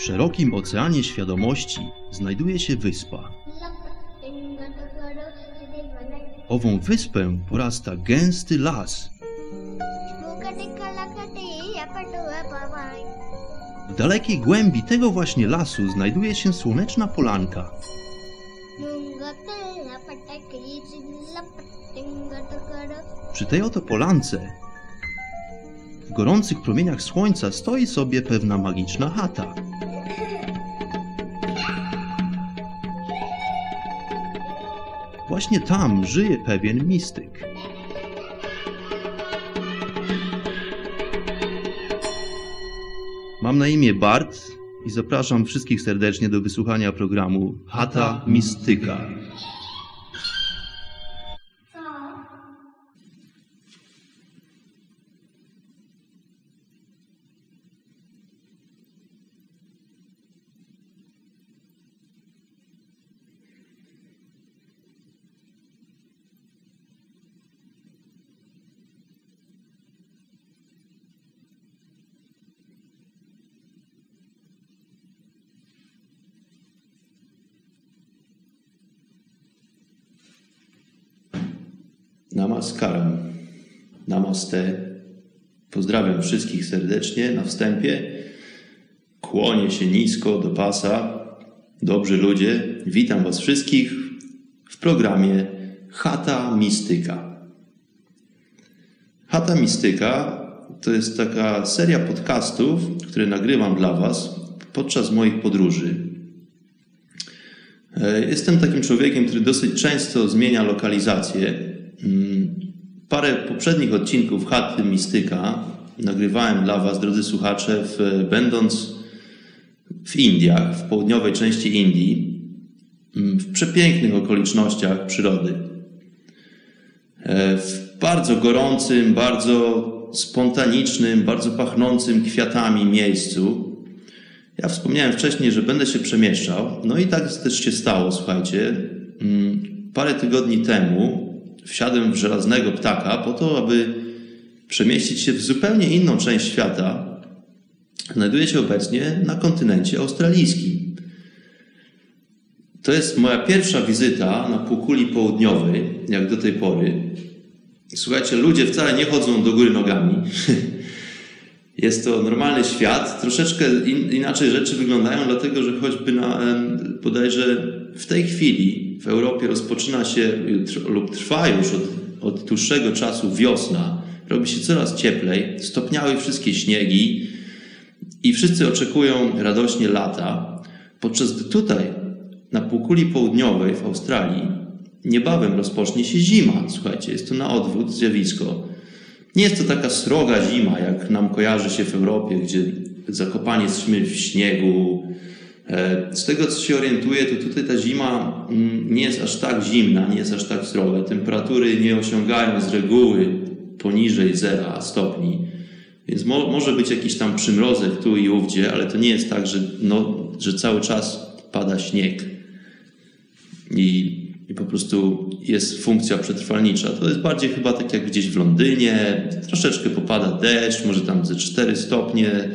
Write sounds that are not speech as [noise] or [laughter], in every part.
W szerokim oceanie świadomości znajduje się wyspa. Ową wyspę porasta gęsty las. W dalekiej głębi tego właśnie lasu znajduje się słoneczna polanka. Przy tej oto polance, w gorących promieniach słońca stoi sobie pewna magiczna chata. Właśnie tam żyje pewien mistyk. Mam na imię Bart i zapraszam wszystkich serdecznie do wysłuchania programu Chata Mistyka. Wszystkich serdecznie na wstępie. Kłonię się nisko do pasa. Dobrzy ludzie, witam Was wszystkich w programie Chata Mistyka. Chata Mistyka to jest taka seria podcastów, które nagrywam dla Was podczas moich podróży. E, Jestem takim człowiekiem, który dosyć często zmienia lokalizację. Mm, Parę poprzednich odcinków Chaty Mistyka nagrywałem dla Was, drodzy słuchacze, w, będąc w Indiach, w południowej części Indii, mm, w przepięknych okolicznościach przyrody. E, W bardzo gorącym, bardzo spontanicznym, bardzo pachnącym kwiatami miejscu. Ja wspomniałem wcześniej, że będę się przemieszczał, no i tak też się stało, słuchajcie. Mm, Parę tygodni temu wsiadłem w żelaznego ptaka po to, aby przemieścić się w zupełnie inną część świata. Znajduję się obecnie na kontynencie australijskim. To jest moja pierwsza wizyta na półkuli południowej, jak do tej pory. Słuchajcie, ludzie wcale nie chodzą do góry nogami. [laughs] Jest to normalny świat. Troszeczkę in, inaczej rzeczy wyglądają, dlatego że choćby na, bodajże w tej chwili w Europie rozpoczyna się lub trwa już od, od dłuższego czasu wiosna. Robi się coraz cieplej, stopniały wszystkie śniegi i wszyscy oczekują radośnie lata. Podczas gdy tutaj, na półkuli południowej w Australii, niebawem rozpocznie się zima. Słuchajcie, jest to na odwrót zjawisko. Nie jest to taka sroga zima, jak nam kojarzy się w Europie, gdzie zakopani jesteśmy w śniegu. E, Z tego, co się orientuję, to tutaj ta zima mm, nie jest aż tak zimna, nie jest aż tak sroga. Temperatury nie osiągają z reguły poniżej 0 stopni. Więc mo może być jakiś tam przymrozek tu i ówdzie, ale to nie jest tak, że, no, że cały czas pada śnieg i, i po prostu jest funkcja przetrwalnicza. To jest bardziej chyba tak jak gdzieś w Londynie, troszeczkę popada deszcz, może tam ze 4 stopnie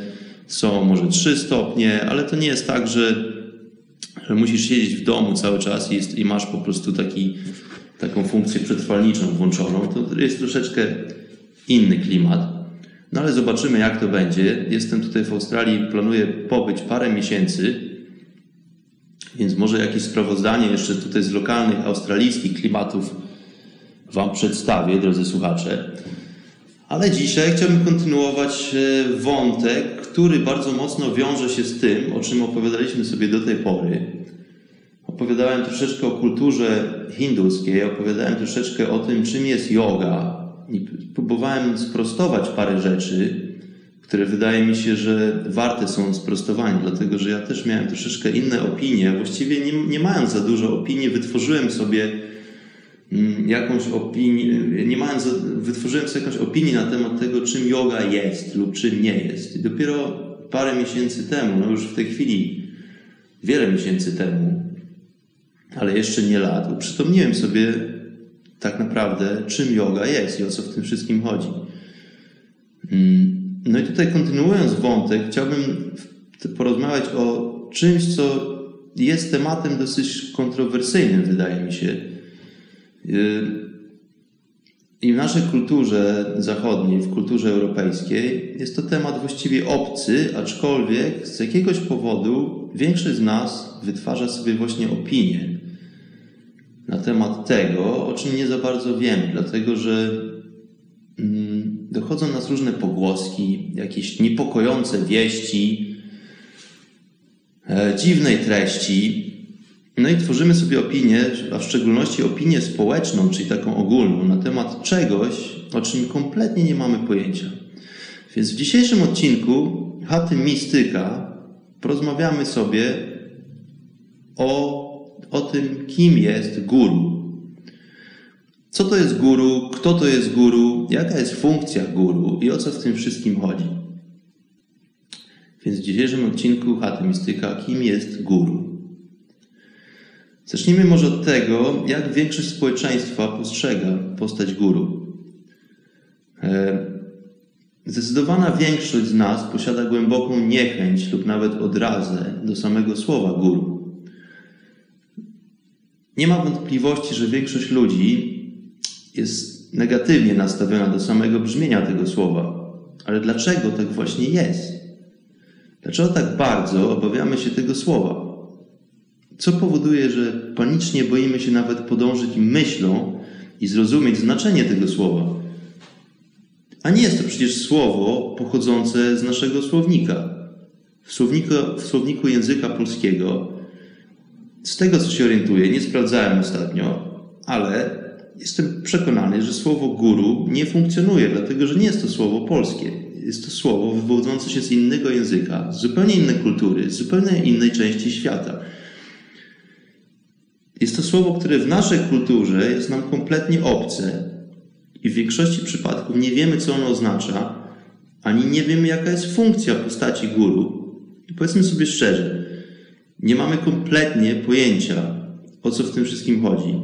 są, może 3 stopnie, ale to nie jest tak, że, że musisz siedzieć w domu cały czas i, jest, i masz po prostu taki, taką funkcję przetrwalniczą włączoną. To jest troszeczkę inny klimat. No ale zobaczymy, jak to będzie. Jestem tutaj w Australii, planuję pobyć parę miesięcy, więc może jakieś sprawozdanie jeszcze tutaj z lokalnych australijskich klimatów Wam przedstawię, drodzy słuchacze. Ale dzisiaj chciałbym kontynuować e, wątek, który bardzo mocno wiąże się z tym, o czym opowiadaliśmy sobie do tej pory. Opowiadałem troszeczkę o kulturze hinduskiej, opowiadałem troszeczkę o tym, czym jest yoga. I próbowałem sprostować parę rzeczy, które wydaje mi się, że warte są sprostowania, dlatego że ja też miałem troszeczkę inne opinie. Właściwie nie, nie mając za dużo opinii, wytworzyłem sobie mm, jakąś opinię, nie mając, wytworzyłem sobie jakąś opinię na temat tego, czym yoga jest lub czym nie jest. I dopiero parę miesięcy temu, no już w tej chwili, wiele miesięcy temu, ale jeszcze nie lat, uprzytomniłem sobie tak naprawdę, czym yoga jest i o co w tym wszystkim chodzi. Mm, No i tutaj kontynuując wątek, chciałbym porozmawiać o czymś, co jest tematem dosyć kontrowersyjnym, wydaje mi się. Y, I w naszej kulturze zachodniej, w kulturze europejskiej, jest to temat właściwie obcy, aczkolwiek z jakiegoś powodu większość z nas wytwarza sobie właśnie opinię na temat tego, o czym nie za bardzo wiemy, dlatego że mm, dochodzą nas różne pogłoski, jakieś niepokojące wieści, e, dziwnej treści. No i tworzymy sobie opinię, a w szczególności opinię społeczną, czyli taką ogólną, na temat czegoś, o czym kompletnie nie mamy pojęcia. Więc w dzisiejszym odcinku Chaty Mistyka porozmawiamy sobie o o tym, kim jest guru. Co to jest guru, kto to jest guru, jaka jest funkcja guru i o co w tym wszystkim chodzi. Więc w dzisiejszym odcinku Chaty Mistyka, kim jest guru? Zacznijmy może od tego, jak większość społeczeństwa postrzega postać guru. E, zdecydowana większość z nas posiada głęboką niechęć lub nawet odrazę do samego słowa guru. Nie ma wątpliwości, że większość ludzi jest negatywnie nastawiona do samego brzmienia tego słowa. Ale dlaczego tak właśnie jest? Dlaczego tak bardzo obawiamy się tego słowa? Co powoduje, że panicznie boimy się nawet podążyć myślą i zrozumieć znaczenie tego słowa? A nie jest to przecież słowo pochodzące z naszego słownika. W w słowniku języka polskiego z tego, co się orientuję, nie sprawdzałem ostatnio, ale jestem przekonany, że słowo guru nie funkcjonuje, dlatego że nie jest to słowo polskie. Jest to słowo wywodzące się z innego języka, z zupełnie innej kultury, z zupełnie innej części świata. Jest to słowo, które w naszej kulturze jest nam kompletnie obce i w większości przypadków nie wiemy, co ono oznacza, ani nie wiemy, jaka jest funkcja postaci guru. I powiedzmy sobie szczerze, nie mamy kompletnie pojęcia, o co w tym wszystkim chodzi,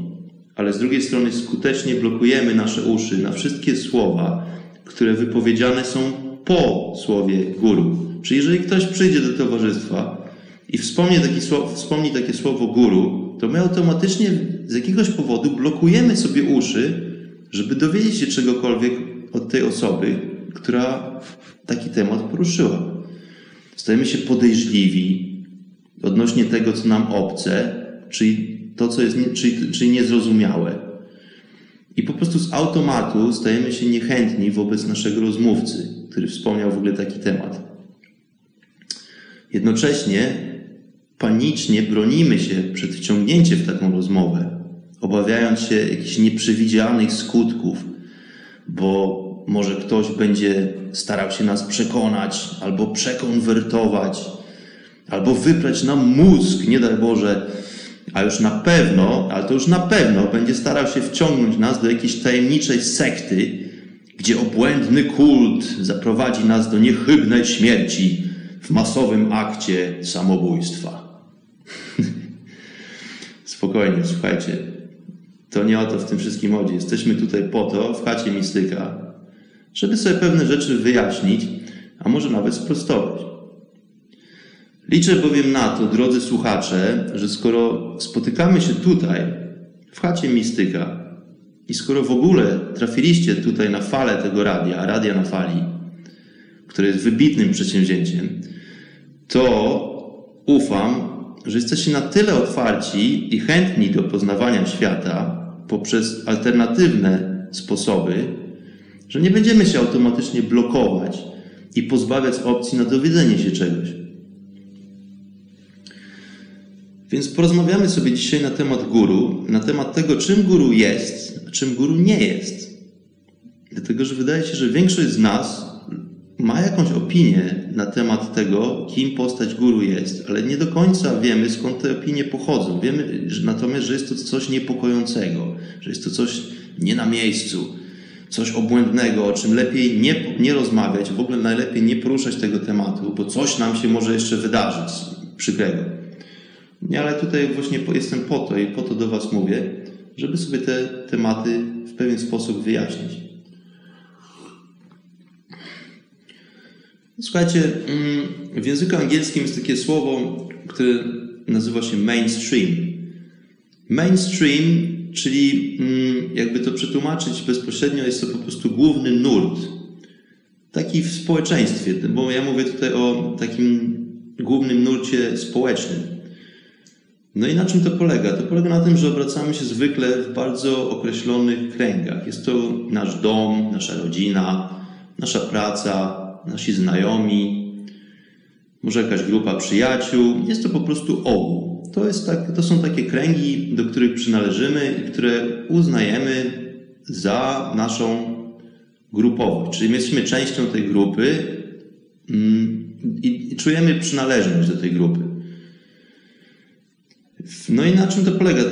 ale z drugiej strony skutecznie blokujemy nasze uszy na wszystkie słowa, które wypowiedziane są po słowie guru. Czyli jeżeli ktoś przyjdzie do towarzystwa i wspomni, słowo, wspomni takie słowo guru, to my automatycznie z jakiegoś powodu blokujemy sobie uszy, żeby dowiedzieć się czegokolwiek od tej osoby, która taki temat poruszyła. Stajemy się podejrzliwi, odnośnie tego, co nam obce, czyli to, co jest czyli, czyli niezrozumiałe. I po prostu z automatu stajemy się niechętni wobec naszego rozmówcy, który wspomniał w ogóle taki temat. Jednocześnie panicznie bronimy się przed wciągnięciem w taką rozmowę, obawiając się jakichś nieprzewidzianych skutków, bo może ktoś będzie starał się nas przekonać albo przekonwertować, albo wyprać nam mózg, nie daj Boże, a już na pewno, ale to już na pewno będzie starał się wciągnąć nas do jakiejś tajemniczej sekty, gdzie obłędny kult zaprowadzi nas do niechybnej śmierci w masowym akcie samobójstwa. [laughs] Spokojnie, słuchajcie. To nie o to w tym wszystkim chodzi. Jesteśmy tutaj po to, w chacie mistyka, żeby sobie pewne rzeczy wyjaśnić, a może nawet sprostować. Liczę bowiem na to, drodzy słuchacze, że skoro spotykamy się tutaj, w chacie Mistyka, i skoro w ogóle trafiliście tutaj na falę tego radia, radia na fali, które jest wybitnym przedsięwzięciem, to ufam, że jesteście na tyle otwarci i chętni do poznawania świata poprzez alternatywne sposoby, że nie będziemy się automatycznie blokować i pozbawiać opcji na dowiedzenie się czegoś. Więc porozmawiamy sobie dzisiaj na temat guru, na temat tego, czym guru jest, a czym guru nie jest. Dlatego, że wydaje się, że większość z nas ma jakąś opinię na temat tego, kim postać guru jest, ale nie do końca wiemy, skąd te opinie pochodzą. Wiemy że, natomiast, że jest to coś niepokojącego, że jest to coś nie na miejscu, coś obłędnego, o czym lepiej nie, nie rozmawiać, w ogóle najlepiej nie poruszać tego tematu, bo coś nam się może jeszcze wydarzyć przykrego. Nie, ale tutaj właśnie jestem po to i po to do Was mówię, żeby sobie te tematy w pewien sposób wyjaśnić. Słuchajcie, mm, w języku angielskim jest takie słowo, które nazywa się mainstream. Mainstream, czyli mm, jakby to przetłumaczyć bezpośrednio, jest to po prostu główny nurt. Taki w społeczeństwie, bo ja mówię tutaj o takim głównym nurcie społecznym. No i na czym to polega? To polega na tym, że obracamy się zwykle w bardzo określonych kręgach. Jest to nasz dom, nasza rodzina, nasza praca, nasi znajomi, może jakaś grupa przyjaciół. Jest to po prostu ogół. To, jest tak, to są takie kręgi, do których przynależymy i które uznajemy za naszą grupowość. Czyli my jesteśmy częścią tej grupy mm, i czujemy przynależność do tej grupy. No i na czym to polega?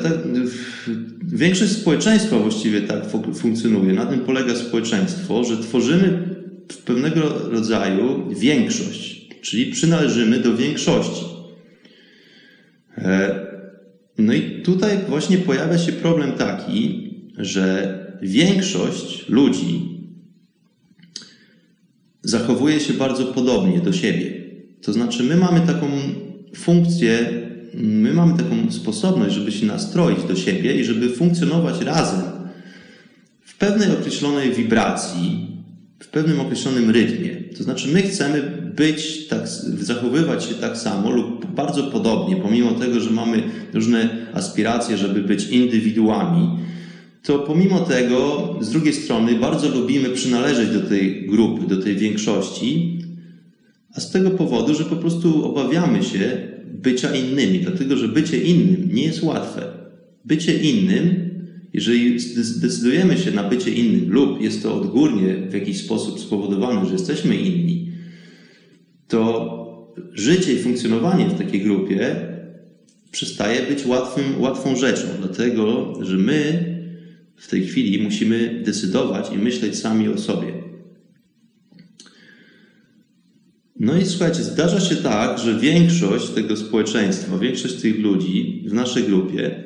Większość społeczeństwa właściwie tak funkcjonuje. Na tym polega społeczeństwo, że tworzymy pewnego rodzaju większość, czyli przynależymy do większości. E, no i tutaj właśnie pojawia się problem taki, że większość ludzi zachowuje się bardzo podobnie do siebie. To znaczy, my mamy taką funkcję, my mamy taką sposobność, żeby się nastroić do siebie i żeby funkcjonować razem w pewnej określonej wibracji, w pewnym określonym rytmie. To znaczy, my chcemy być tak, zachowywać się tak samo lub bardzo podobnie, pomimo tego, że mamy różne aspiracje, żeby być indywiduami, to pomimo tego, z drugiej strony, bardzo lubimy przynależeć do tej grupy, do tej większości, a z tego powodu, że po prostu obawiamy się bycia innymi, dlatego że bycie innym nie jest łatwe. Bycie innym jeżeli zdecydujemy się na bycie innym lub jest to odgórnie w jakiś sposób spowodowane, że jesteśmy inni, to życie i funkcjonowanie w takiej grupie przestaje być łatwym, łatwą rzeczą, dlatego że my w tej chwili musimy decydować i myśleć sami o sobie. No i słuchajcie, zdarza się tak, że większość tego społeczeństwa, większość tych ludzi w naszej grupie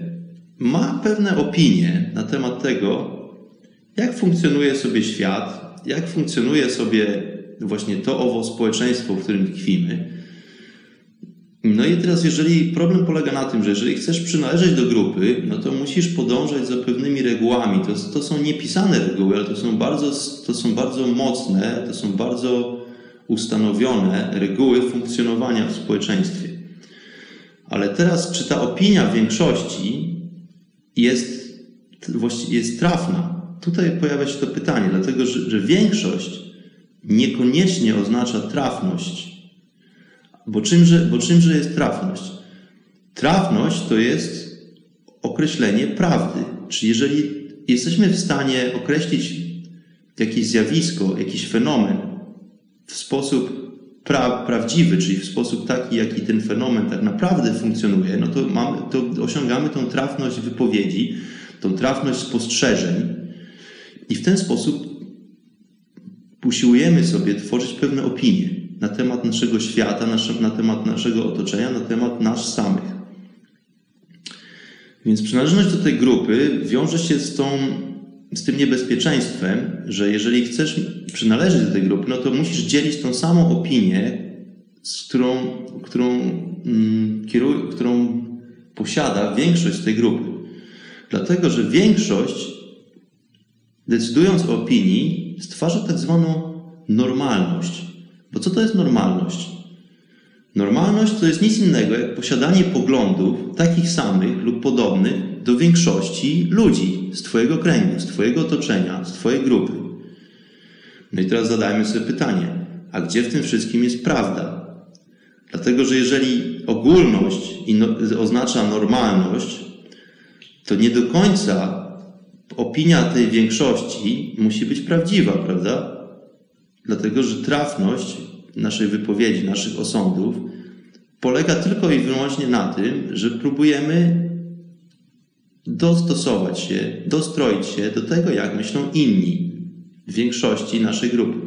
ma pewne opinie na temat tego, jak funkcjonuje sobie świat, jak funkcjonuje sobie właśnie to owo społeczeństwo, w którym tkwimy. No i teraz, jeżeli problem polega na tym, że jeżeli chcesz przynależeć do grupy, no to musisz podążać za pewnymi regułami. To, to są niepisane reguły, ale to są, bardzo, to są bardzo mocne, to są bardzo ustanowione reguły funkcjonowania w społeczeństwie. Ale teraz, czy ta opinia większości jest, jest trafna. Tutaj pojawia się to pytanie, dlatego że, że większość niekoniecznie oznacza trafność. Bo czymże, bo czymże jest trafność? Trafność to jest określenie prawdy. Czyli jeżeli jesteśmy w stanie określić jakieś zjawisko, jakiś fenomen w sposób pra, prawdziwy, czyli w sposób taki, jaki ten fenomen tak naprawdę funkcjonuje, no to, mamy, to osiągamy tą trafność wypowiedzi, tą trafność spostrzeżeń i w ten sposób usiłujemy sobie tworzyć pewne opinie na temat naszego świata, na temat naszego otoczenia, na temat nas samych. Więc przynależność do tej grupy wiąże się z tą z tym niebezpieczeństwem, że jeżeli chcesz przynależeć do tej grupy, no to musisz dzielić tą samą opinię, z którą, którą, mm, kieruj, którą posiada większość tej grupy. Dlatego, że większość, decydując o opinii, stwarza tak zwaną normalność. Bo co to jest normalność? Normalność to jest nic innego jak posiadanie poglądów takich samych lub podobnych do większości ludzi z Twojego kręgu, z Twojego otoczenia, z Twojej grupy. No i teraz zadajmy sobie pytanie, a gdzie w tym wszystkim jest prawda? Dlatego, że jeżeli ogólność oznacza normalność, to nie do końca opinia tej większości musi być prawdziwa, prawda? Dlatego, że trafność naszej wypowiedzi, naszych osądów polega tylko i wyłącznie na tym, że próbujemy dostosować się, dostroić się do tego, jak myślą inni w większości naszej grupy.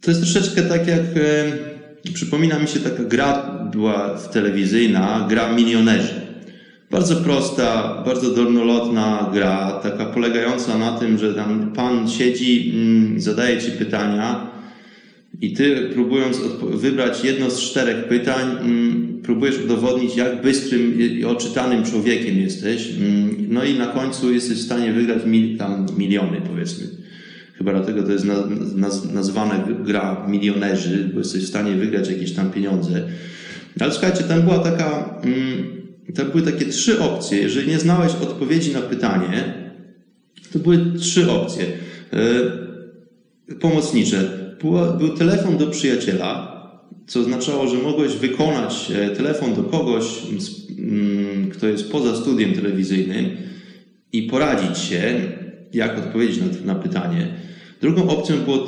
To jest troszeczkę tak jak e, przypomina mi się taka gra była telewizyjna, gra milionerzy. Bardzo prosta, bardzo dolnolotna gra, taka polegająca na tym, że tam pan siedzi, mm, zadaje ci pytania i ty próbując wybrać jedno z czterech pytań, mm, próbujesz udowodnić, jak bystrym i oczytanym człowiekiem jesteś. Mm, no i na końcu jesteś w stanie wygrać mil, tam miliony, powiedzmy. Chyba dlatego to jest nazwane gra milionerzy, bo jesteś w stanie wygrać jakieś tam pieniądze. Ale słuchajcie, tam była taka to były takie trzy opcje. Jeżeli nie znałeś odpowiedzi na pytanie, to były trzy opcje e, pomocnicze. Był telefon do przyjaciela, co oznaczało, że mogłeś wykonać e, telefon do kogoś, mm, kto jest poza studiem telewizyjnym i poradzić się, jak odpowiedzieć na, na pytanie. Drugą opcją było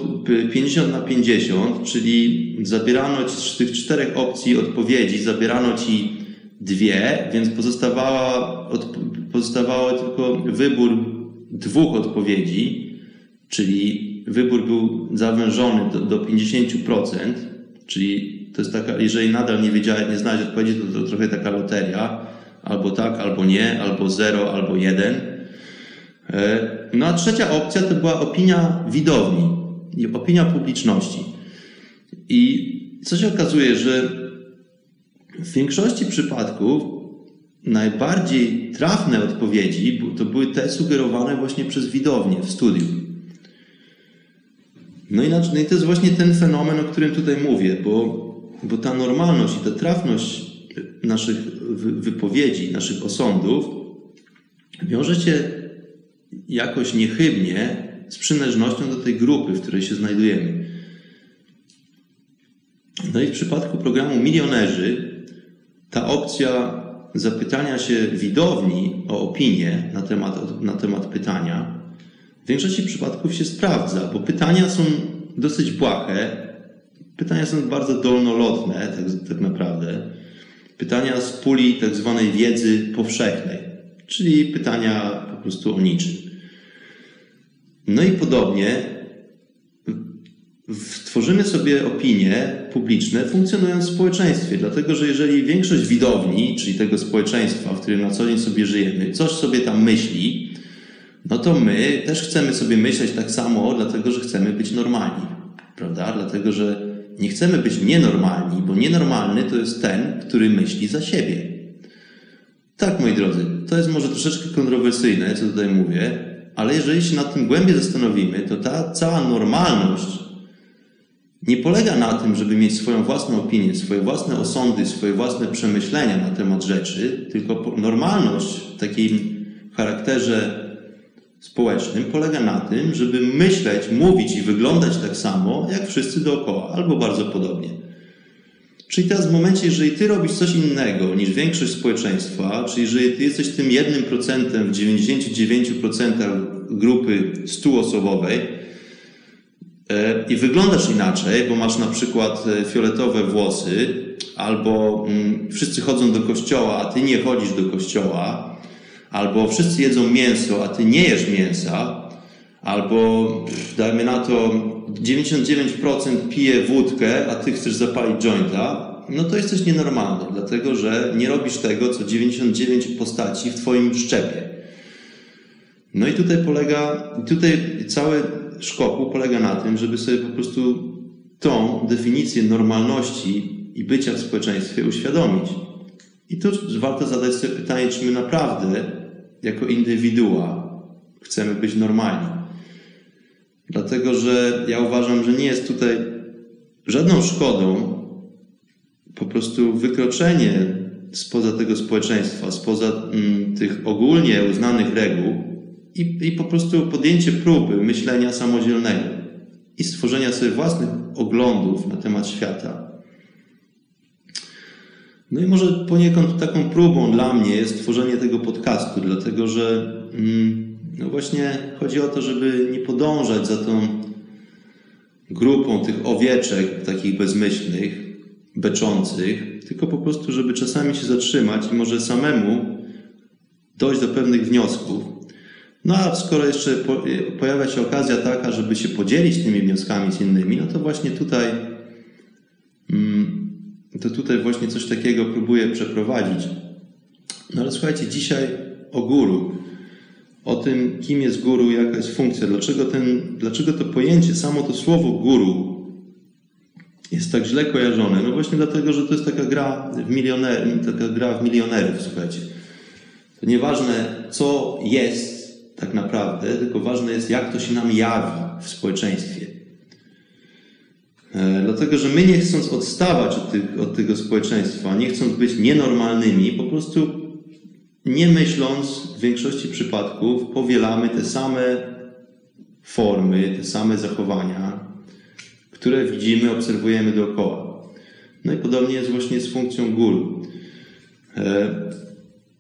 50 na 50, czyli zabierano ci z tych czterech opcji odpowiedzi, zabierano ci dwie, więc pozostawała, pozostawało tylko wybór dwóch odpowiedzi, czyli wybór był zawężony do, do 50%, czyli to jest taka, jeżeli nadal nie wiedziałeś, nie znałeś odpowiedzi, to, to trochę taka loteria, albo tak, albo nie, albo zero, albo jeden. E, no a trzecia opcja to była opinia widowni, opinia publiczności. I co się okazuje, że w większości przypadków najbardziej trafne odpowiedzi to były te sugerowane właśnie przez widownię w studiu. No i, no i to jest właśnie ten fenomen, o którym tutaj mówię, bo, bo ta normalność i ta trafność naszych wypowiedzi, naszych osądów wiąże się jakoś niechybnie z przynależnością do tej grupy, w której się znajdujemy. No i w przypadku programu Milionerzy ta opcja zapytania się widowni o opinię na temat, na temat pytania w większości przypadków się sprawdza, bo pytania są dosyć błahe, pytania są bardzo dolnolotne, tak, tak naprawdę. Pytania z puli tak zwanej wiedzy powszechnej, czyli pytania po prostu o niczym. No i podobnie tworzymy sobie opinie publiczne funkcjonując w społeczeństwie, dlatego że jeżeli większość widowni, czyli tego społeczeństwa, w którym na co dzień sobie żyjemy, coś sobie tam myśli, no to my też chcemy sobie myśleć tak samo, dlatego że chcemy być normalni, prawda? Dlatego że nie chcemy być nienormalni, bo nienormalny to jest ten, który myśli za siebie. Tak, moi drodzy, to jest może troszeczkę kontrowersyjne, co tutaj mówię, ale jeżeli się nad tym głębiej zastanowimy, to ta cała normalność nie polega na tym, żeby mieć swoją własną opinię, swoje własne osądy, swoje własne przemyślenia na temat rzeczy, tylko normalność w takim charakterze społecznym polega na tym, żeby myśleć, mówić i wyglądać tak samo, jak wszyscy dookoła, albo bardzo podobnie. Czyli teraz w momencie, jeżeli ty robisz coś innego niż większość społeczeństwa, czyli jeżeli ty jesteś tym jednym procentem w 99% grupy stuosobowej, E, i wyglądasz inaczej, bo masz na przykład e, fioletowe włosy, albo mm, wszyscy chodzą do kościoła, a ty nie chodzisz do kościoła, albo wszyscy jedzą mięso, a ty nie jesz mięsa, albo dajmy na to 99% pije wódkę, a ty chcesz zapalić jointa, no to jesteś nienormalny, dlatego że nie robisz tego, co 99 postaci w twoim szczepie. No i tutaj polega, tutaj cały szkopu polega na tym, żeby sobie po prostu tą definicję normalności i bycia w społeczeństwie uświadomić. I tu warto zadać sobie pytanie, czy my naprawdę jako indywidua chcemy być normalni. Dlatego, że ja uważam, że nie jest tutaj żadną szkodą po prostu wykroczenie spoza tego społeczeństwa, spoza mm, tych ogólnie uznanych reguł i, i po prostu podjęcie próby myślenia samodzielnego i stworzenia sobie własnych oglądów na temat świata. No i może poniekąd taką próbą dla mnie jest tworzenie tego podcastu, dlatego że mm, no właśnie chodzi o to, żeby nie podążać za tą grupą tych owieczek takich bezmyślnych, beczących, tylko po prostu, żeby czasami się zatrzymać i może samemu dojść do pewnych wniosków, no a skoro jeszcze pojawia się okazja taka, żeby się podzielić tymi wnioskami z innymi, no to właśnie tutaj mm, to tutaj właśnie coś takiego próbuję przeprowadzić. No ale słuchajcie, dzisiaj o guru, o tym, kim jest guru, jaka jest funkcja, dlaczego, ten, dlaczego to pojęcie, samo to słowo guru jest tak źle kojarzone. No właśnie dlatego, że to jest taka gra w, milioner, taka gra w milionerów, słuchajcie. To nieważne, co jest tak naprawdę, tylko ważne jest, jak to się nam jawi w społeczeństwie. E, dlatego, że my nie chcąc odstawać od, tych, od tego społeczeństwa, nie chcąc być nienormalnymi, po prostu nie myśląc w większości przypadków powielamy te same formy, te same zachowania, które widzimy, obserwujemy dookoła. No i podobnie jest właśnie z funkcją guru.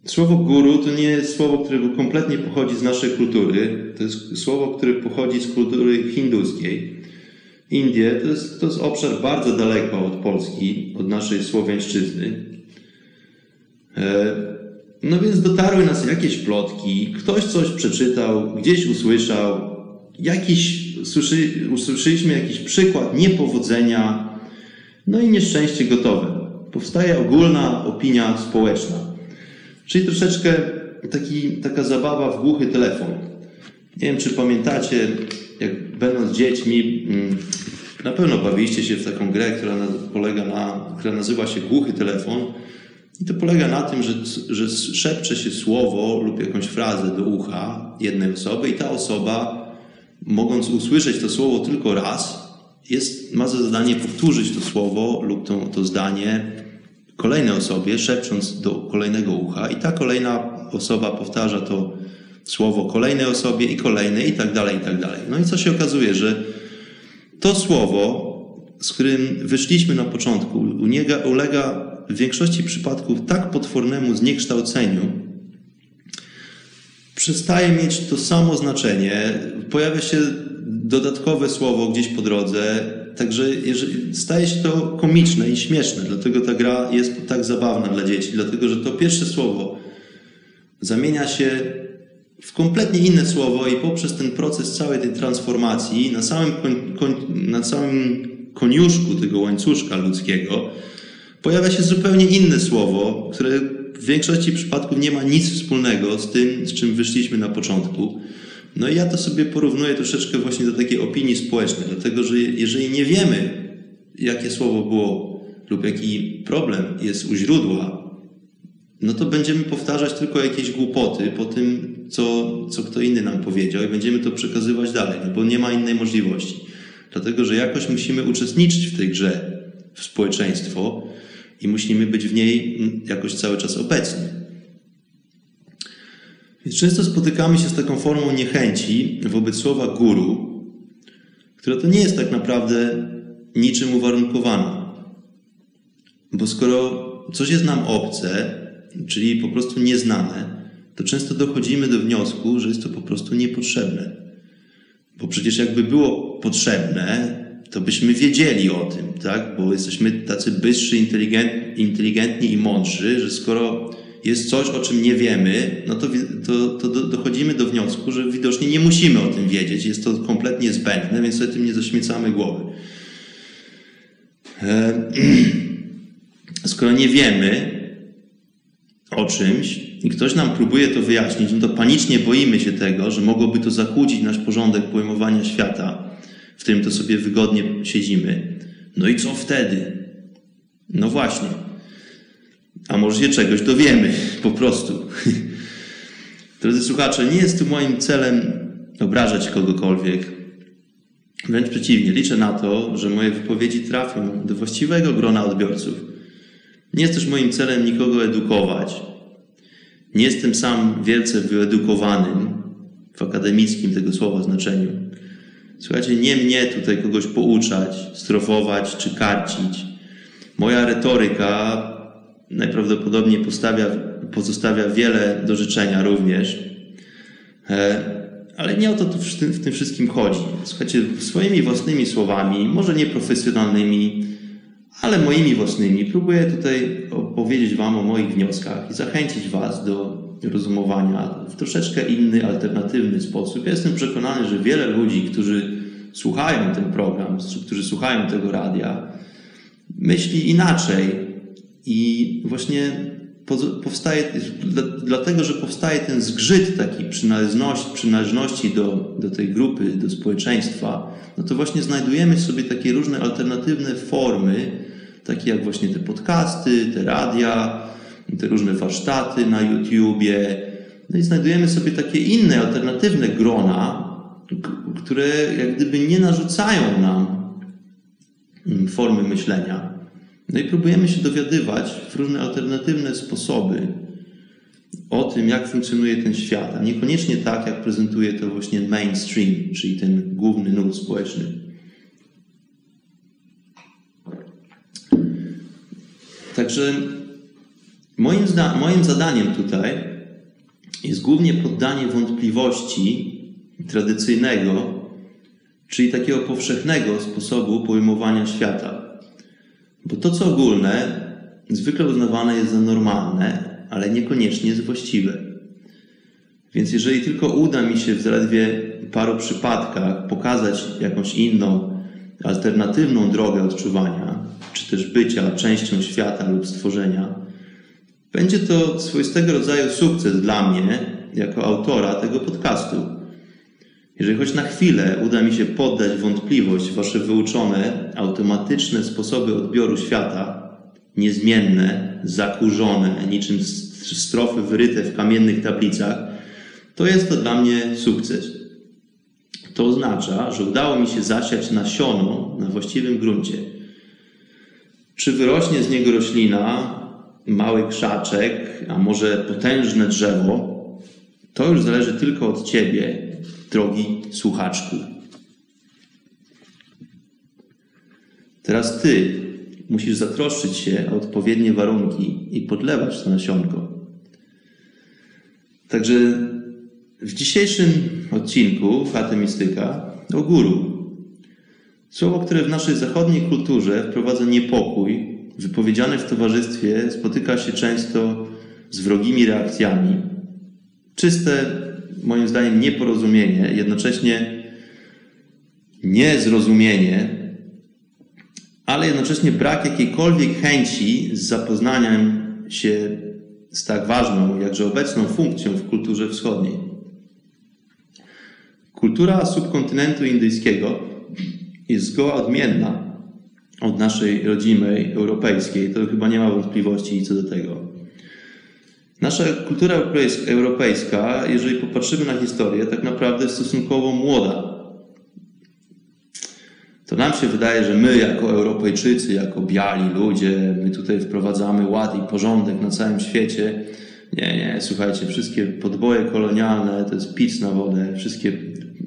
Słowo guru to nie jest słowo, które kompletnie pochodzi z naszej kultury. To jest słowo, które pochodzi z kultury hinduskiej. Indie to jest, to jest obszar bardzo daleko od Polski, od naszej Słowiańszczyzny. E, no więc dotarły nas jakieś plotki, ktoś coś przeczytał, gdzieś usłyszał, jakiś, słyszy, usłyszeliśmy jakiś przykład niepowodzenia, no i nieszczęście gotowe. Powstaje ogólna opinia społeczna. Czyli troszeczkę taki, taka zabawa w głuchy telefon. Nie wiem, czy pamiętacie, jak będąc dziećmi, mm, na pewno bawiliście się w taką grę, która polega na, która nazywa się głuchy telefon. I to polega na tym, że, że szepcze się słowo lub jakąś frazę do ucha jednej osoby i ta osoba, mogąc usłyszeć to słowo tylko raz, jest, ma za zadanie powtórzyć to słowo lub to, to zdanie kolejnej osobie, szepcząc do kolejnego ucha i ta kolejna osoba powtarza to słowo kolejnej osobie i kolejnej i tak dalej, i tak dalej. No i co się okazuje, że to słowo, z którym wyszliśmy na początku, ulega, ulega w większości przypadków tak potwornemu zniekształceniu, przestaje mieć to samo znaczenie, pojawia się dodatkowe słowo gdzieś po drodze, także staje się to komiczne i śmieszne, dlatego ta gra jest tak zabawna dla dzieci, dlatego że to pierwsze słowo zamienia się w kompletnie inne słowo i poprzez ten proces całej tej transformacji na samym, koń, na samym koniuszku tego łańcuszka ludzkiego pojawia się zupełnie inne słowo, które w większości przypadków nie ma nic wspólnego z tym, z czym wyszliśmy na początku. No i ja to sobie porównuję troszeczkę właśnie do takiej opinii społecznej, dlatego że jeżeli nie wiemy, jakie słowo było lub jaki problem jest u źródła, no to będziemy powtarzać tylko jakieś głupoty po tym, co, co kto inny nam powiedział i będziemy to przekazywać dalej, no bo nie ma innej możliwości. Dlatego, że jakoś musimy uczestniczyć w tej grze, w społeczeństwo i musimy być w niej jakoś cały czas obecni. Więc często spotykamy się z taką formą niechęci wobec słowa guru, która to nie jest tak naprawdę niczym uwarunkowana. Bo skoro coś jest nam obce, czyli po prostu nieznane, to często dochodzimy do wniosku, że jest to po prostu niepotrzebne. Bo przecież jakby było potrzebne, to byśmy wiedzieli o tym, tak? Bo jesteśmy tacy bystrzy, inteligentni i mądrzy, że skoro jest coś, o czym nie wiemy, no to, to, to dochodzimy do wniosku, że widocznie nie musimy o tym wiedzieć. Jest to kompletnie zbędne, więc sobie tym nie zaśmiecamy głowy. E, [clears throat] skoro nie wiemy o czymś i ktoś nam próbuje to wyjaśnić, no to panicznie boimy się tego, że mogłoby to zakłócić nasz porządek pojmowania świata w którym to sobie wygodnie siedzimy. No i co wtedy? No właśnie. A może się czegoś dowiemy, po prostu. Drodzy słuchacze, nie jest tu moim celem obrażać kogokolwiek. Wręcz przeciwnie, liczę na to, że moje wypowiedzi trafią do właściwego grona odbiorców. Nie jest też moim celem nikogo edukować. Nie jestem sam wielce wyedukowanym w akademickim tego słowa znaczeniu. Słuchajcie, nie mnie tutaj kogoś pouczać, strofować czy karcić. Moja retoryka najprawdopodobniej postawia, pozostawia wiele do życzenia również. E, ale nie o to w tym, wszystkim chodzi. Słuchajcie, swoimi własnymi słowami, może nieprofesjonalnymi, ale moimi własnymi, próbuję tutaj opowiedzieć Wam o moich wnioskach i zachęcić Was do rozumowania w troszeczkę inny, alternatywny sposób. Ja jestem przekonany, że wiele ludzi, którzy słuchają ten program, którzy słuchają tego radia, myśli inaczej i właśnie powstaje, dlatego, że powstaje ten zgrzyt taki przynależności, przynależności do, do tej grupy, do społeczeństwa, no to właśnie znajdujemy sobie takie różne alternatywne formy, takie jak właśnie te podcasty, te radia, te różne warsztaty na YouTubie. No i znajdujemy sobie takie inne, alternatywne grona, które jak gdyby nie narzucają nam mm, formy myślenia. No i próbujemy się dowiadywać w różne alternatywne sposoby o tym, jak funkcjonuje ten świat, a niekoniecznie tak, jak prezentuje to właśnie mainstream, czyli ten główny nurt społeczny. Także moim, moim zadaniem tutaj jest głównie poddanie wątpliwości tradycyjnego, czyli takiego powszechnego sposobu pojmowania świata. Bo to, co ogólne, zwykle uznawane jest za normalne, ale niekoniecznie jest właściwe. Więc jeżeli tylko uda mi się w zaledwie paru przypadkach pokazać jakąś inną, alternatywną drogę odczuwania, czy też bycia częścią świata lub stworzenia, będzie to swoistego rodzaju sukces dla mnie, jako autora tego podcastu. Jeżeli choć na chwilę uda mi się poddać wątpliwość wasze wyuczone, automatyczne sposoby odbioru świata, niezmienne, zakurzone, niczym strofy wyryte w kamiennych tablicach, to jest to dla mnie sukces. To oznacza, że udało mi się zasiać nasiono na właściwym gruncie. Czy wyrośnie z niego roślina, mały krzaczek, a może potężne drzewo, to już zależy tylko od Ciebie, drogi słuchaczku. Teraz Ty musisz zatroszczyć się o odpowiednie warunki i podlewać to nasionko. Także w dzisiejszym odcinku Faty Mistyka o guru. Słowo, które w naszej zachodniej kulturze wprowadza niepokój, wypowiedziane w towarzystwie, spotyka się często z wrogimi reakcjami. Czyste, moim zdaniem, nieporozumienie, jednocześnie niezrozumienie, ale jednocześnie brak jakiejkolwiek chęci z zapoznaniem się z tak ważną, jakże obecną funkcją w kulturze wschodniej. Kultura subkontynentu indyjskiego jest zgoła odmienna od naszej rodzimej europejskiej. To chyba nie ma wątpliwości co do tego. Nasza kultura europejska, jeżeli popatrzymy na historię, tak naprawdę jest stosunkowo młoda. To nam się wydaje, że my jako Europejczycy, jako biali ludzie, my tutaj wprowadzamy ład i porządek na całym świecie. Nie, nie, słuchajcie, wszystkie podboje kolonialne to jest pic na wodę. Wszystkie,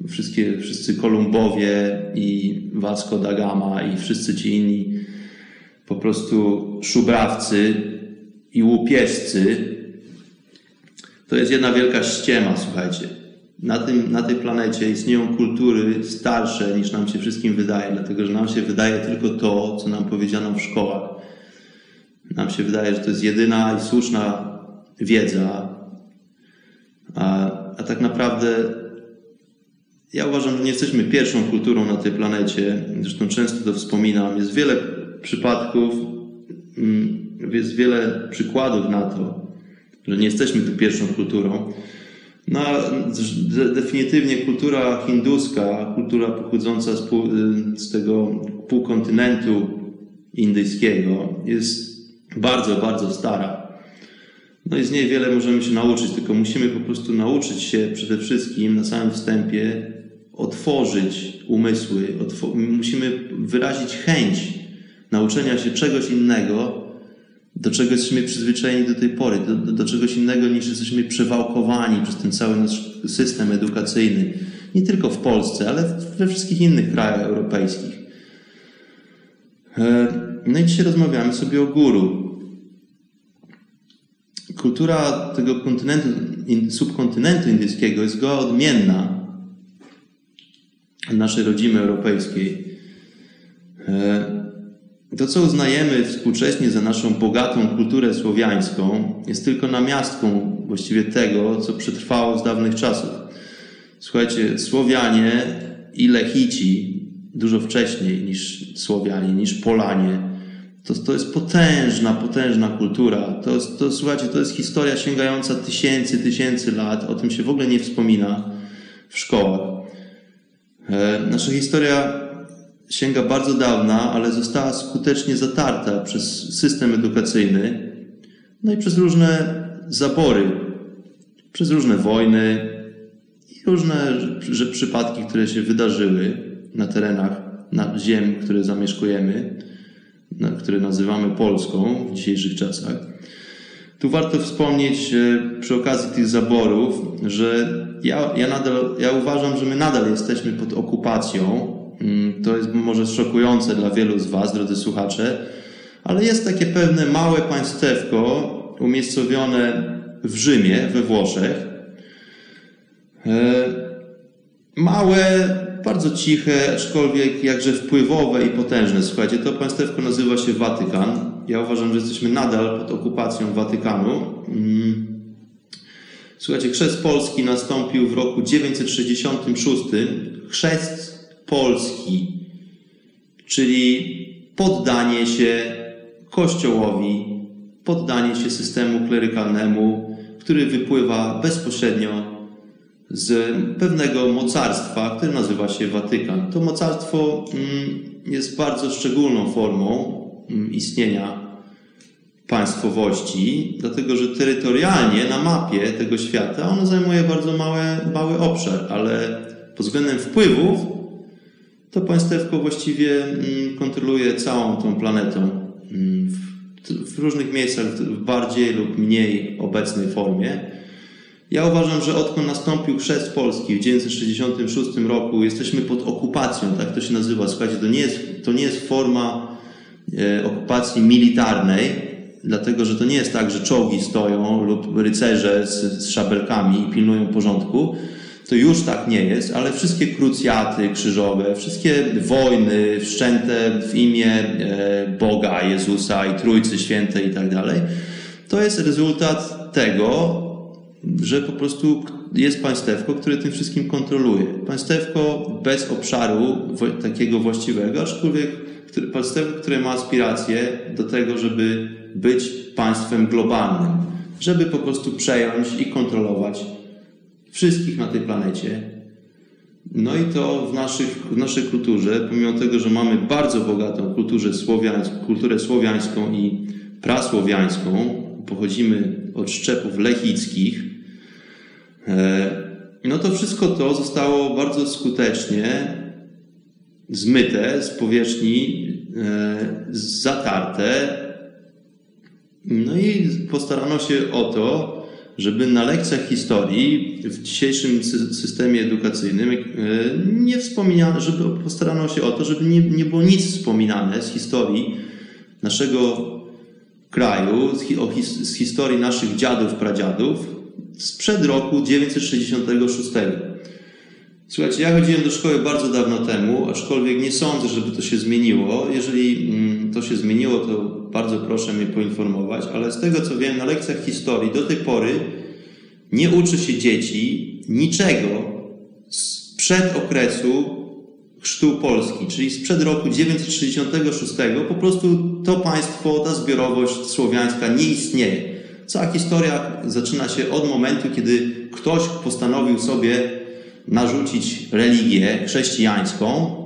wszystkie, wszyscy Kolumbowie i Vasco da Gama i wszyscy ci inni po prostu szubrawcy i łupieżcy to jest jedna wielka ściema, słuchajcie. Na, tym, na tej planecie istnieją kultury starsze niż nam się wszystkim wydaje, dlatego że nam się wydaje tylko to, co nam powiedziano w szkołach. Nam się wydaje, że to jest jedyna i słuszna wiedza, a, a tak naprawdę ja uważam, że nie jesteśmy pierwszą kulturą na tej planecie. Zresztą często to wspominam. Jest wiele przypadków, mm, jest wiele przykładów na to, że nie jesteśmy tu pierwszą kulturą. No, definitywnie kultura hinduska, kultura pochodząca z, pół, z tego półkontynentu indyjskiego jest bardzo, bardzo stara. No i z niej wiele możemy się nauczyć, tylko musimy po prostu nauczyć się przede wszystkim na samym wstępie otworzyć umysły, otw musimy wyrazić chęć nauczenia się czegoś innego, do czego jesteśmy przyzwyczajeni do tej pory, do, do, do, czegoś innego niż jesteśmy przewałkowani przez ten cały nasz system edukacyjny. Nie tylko w Polsce, ale we wszystkich innych krajach europejskich. E, no i dzisiaj rozmawiamy sobie o guru. Kultura tego kontynentu, subkontynentu indyjskiego jest goła odmienna od naszej rodzimy europejskiej. To, co uznajemy współcześnie za naszą bogatą kulturę słowiańską, jest tylko namiastką właściwie tego, co przetrwało z dawnych czasów. Słuchajcie, Słowianie i Lechici dużo wcześniej niż Słowianie, niż Polanie, To, to jest potężna, potężna kultura. To, to, słuchajcie, to jest historia sięgająca tysięcy, tysięcy lat. O tym się w ogóle nie wspomina w szkołach. E, nasza historia sięga bardzo dawna, ale została skutecznie zatarta przez system edukacyjny, no i przez różne zabory, przez różne wojny i różne że przypadki, które się wydarzyły na terenach na ziem, które zamieszkujemy, na, które nazywamy Polską w dzisiejszych czasach. Tu warto wspomnieć przy okazji tych zaborów, że ja, ja, nadal, ja uważam, że my nadal jesteśmy pod okupacją. To jest może szokujące dla wielu z Was, drodzy słuchacze, ale jest takie pewne małe państewko umiejscowione w Rzymie, we Włoszech. E, małe, bardzo ciche, aczkolwiek jakże wpływowe i potężne. Słuchajcie, to państewko nazywa się Watykan. Ja uważam, że jesteśmy nadal pod okupacją Watykanu. Mm. Słuchajcie, chrzest Polski nastąpił w roku 966. Chrzest Polski, czyli poddanie się Kościołowi, poddanie się systemu klerykalnemu, który wypływa bezpośrednio z pewnego mocarstwa, które nazywa się Watykan. To mocarstwo mm, jest bardzo szczególną formą mm, istnienia państwowości, dlatego że terytorialnie na mapie tego świata ono zajmuje bardzo mały, mały obszar, ale pod względem wpływów to państewko właściwie mm, kontroluje całą tą planetą w różnych miejscach w bardziej lub mniej obecnej formie. Ja uważam, że odkąd nastąpił chrzest Polski w 1966 roku, jesteśmy pod okupacją, tak to się nazywa. Słuchajcie, to nie jest, to nie jest forma e, okupacji militarnej, dlatego że to nie jest tak, że czołgi stoją lub rycerze z, z szabelkami i pilnują porządku. To już tak nie jest, ale wszystkie krucjaty krzyżowe, wszystkie wojny wszczęte w imię e, Boga, Jezusa i Trójcy Świętej i tak dalej, to jest rezultat tego, że po prostu jest państewko, które tym wszystkim kontroluje. Państewko bez obszaru takiego właściwego, aczkolwiek państewko, które ma aspiracje do tego, żeby być państwem globalnym, żeby po prostu przejąć i kontrolować wszystkich na tej planecie. No i to w, naszych, w naszej kulturze, pomimo tego, że mamy bardzo bogatą kulturę, słowiańską, kulturę słowiańską i prasłowiańską, pochodzimy od szczepów lechickich, e, no to wszystko to zostało bardzo skutecznie zmyte z powierzchni, e, zatarte. No i postarano się o to, żeby na lekcjach historii w dzisiejszym systemie edukacyjnym e, nie wspominano, żeby postarano się o to, żeby nie, nie było nic wspominane z historii naszego kraju, z, historii naszych dziadów, pradziadów sprzed roku 966. Słuchajcie, ja chodziłem do szkoły bardzo dawno temu, aczkolwiek nie sądzę, żeby to się zmieniło. Jeżeli mm, to się zmieniło, to bardzo proszę mnie poinformować, ale z tego co wiem, na lekcjach historii do tej pory nie uczy się dzieci niczego sprzed okresu chrztu Polski, czyli sprzed roku 966. Po prostu to państwo, ta zbiorowość słowiańska nie istnieje. Cała historia zaczyna się od momentu, kiedy ktoś postanowił sobie narzucić religię chrześcijańską.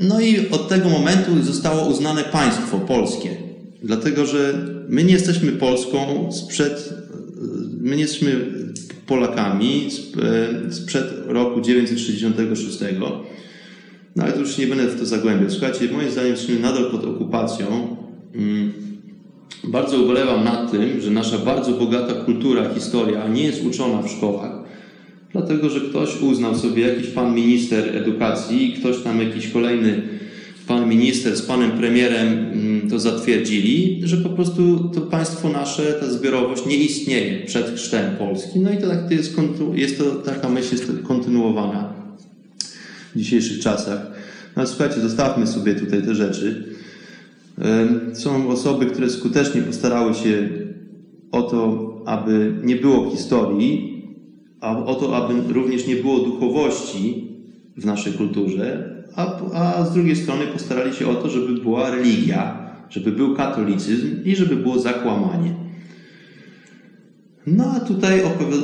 No i od tego momentu zostało uznane państwo polskie. Dlatego, że my nie jesteśmy Polską sprzed, my nie jesteśmy Polakami e, sprzed roku 966. No ale to już nie będę w to zagłębiał. Słuchajcie, moim zdaniem jesteśmy nadal pod okupacją. Mm, bardzo ubolewam nad tym, że nasza bardzo bogata kultura, historia nie jest uczona w szkołach dlatego że ktoś uznał sobie, jakiś pan minister edukacji i ktoś tam jakiś kolejny pan minister z panem premierem mm, to zatwierdzili, że po prostu to państwo nasze, ta zbiorowość nie istnieje przed chrztem Polski. No i to, tak, to jest, jest to taka myśl jest kontynuowana w dzisiejszych czasach. No słuchajcie, zostawmy sobie tutaj te rzeczy. Są osoby, które skutecznie postarały się o to, aby nie było historii, a o to, aby również nie było duchowości w naszej kulturze, a, a z drugiej strony postarali się o to, żeby była religia, żeby był katolicyzm i żeby było zakłamanie. No a tutaj,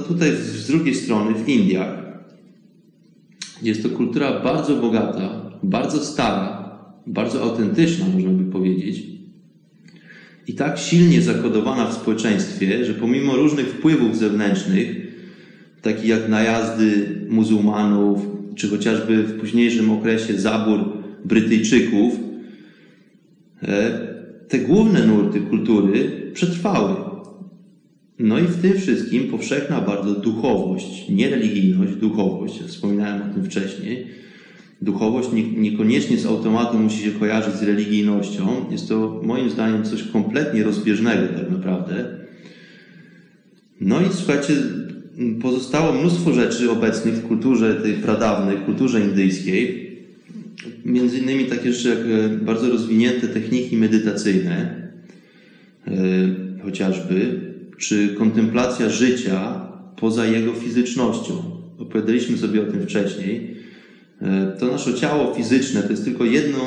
tutaj z drugiej strony, w Indiach, jest to kultura bardzo bogata, bardzo stara, bardzo autentyczna, można by powiedzieć, i tak silnie zakodowana w społeczeństwie, że pomimo różnych wpływów zewnętrznych, takich jak najazdy muzułmanów, czy chociażby w późniejszym okresie zabór Brytyjczyków, e, te główne nurty kultury przetrwały. No i w tym wszystkim powszechna bardzo duchowość, nie religijność, duchowość, wspominałem o tym wcześniej. Duchowość niekoniecznie z automatu musi się kojarzyć z religijnością. Jest to moim zdaniem coś kompletnie rozbieżnego tak naprawdę. No i słuchajcie, pozostało mnóstwo rzeczy obecnych w kulturze tej pradawnej, w kulturze indyjskiej. Między innymi takie rzeczy jak e, bardzo rozwinięte techniki medytacyjne, e, chociażby, czy kontemplacja życia poza jego fizycznością. Opowiadaliśmy sobie o tym wcześniej. E, to nasze ciało fizyczne to jest tylko jedną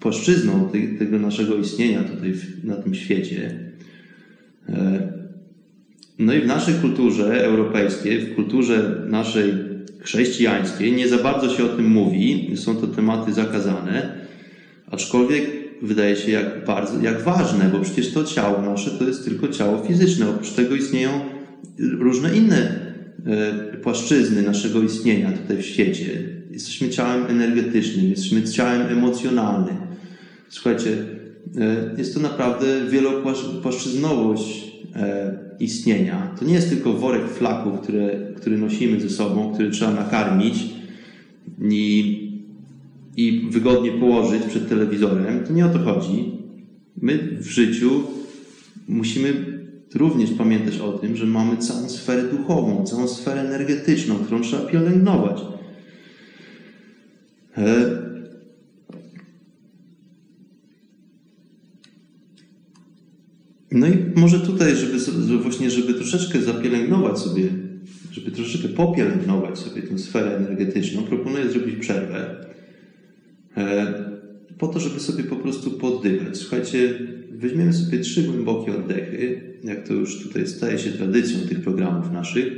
płaszczyzną tego naszego istnienia tutaj na tym świecie. No i w naszej kulturze europejskiej, w kulturze naszej chrześcijańskiej nie za bardzo się o tym mówi, są to tematy zakazane, aczkolwiek wydaje się jak, bardzo, jak ważne, bo przecież to ciało nasze to jest tylko ciało fizyczne. Oprócz tego istnieją różne inne e, płaszczyzny naszego istnienia tutaj w świecie. Jesteśmy ciałem energetycznym, jesteśmy ciałem emocjonalnym. Słuchajcie, e, jest to naprawdę wielopłaszczyznowość istnienia. To nie jest tylko worek flaków, które, który nosimy ze sobą, który trzeba nakarmić i, i wygodnie położyć przed telewizorem. To nie o to chodzi. My w życiu musimy również pamiętać o tym, że mamy całą sferę duchową, całą sferę energetyczną, którą trzeba pielęgnować. No i może tutaj, żeby, właśnie, żeby troszeczkę zapielęgnować sobie, żeby troszeczkę popielęgnować sobie tę sferę energetyczną, proponuję zrobić przerwę. E, po to, żeby sobie po prostu poddychać. Słuchajcie, weźmiemy sobie trzy głębokie oddechy, jak to już tutaj staje się tradycją tych programów naszych,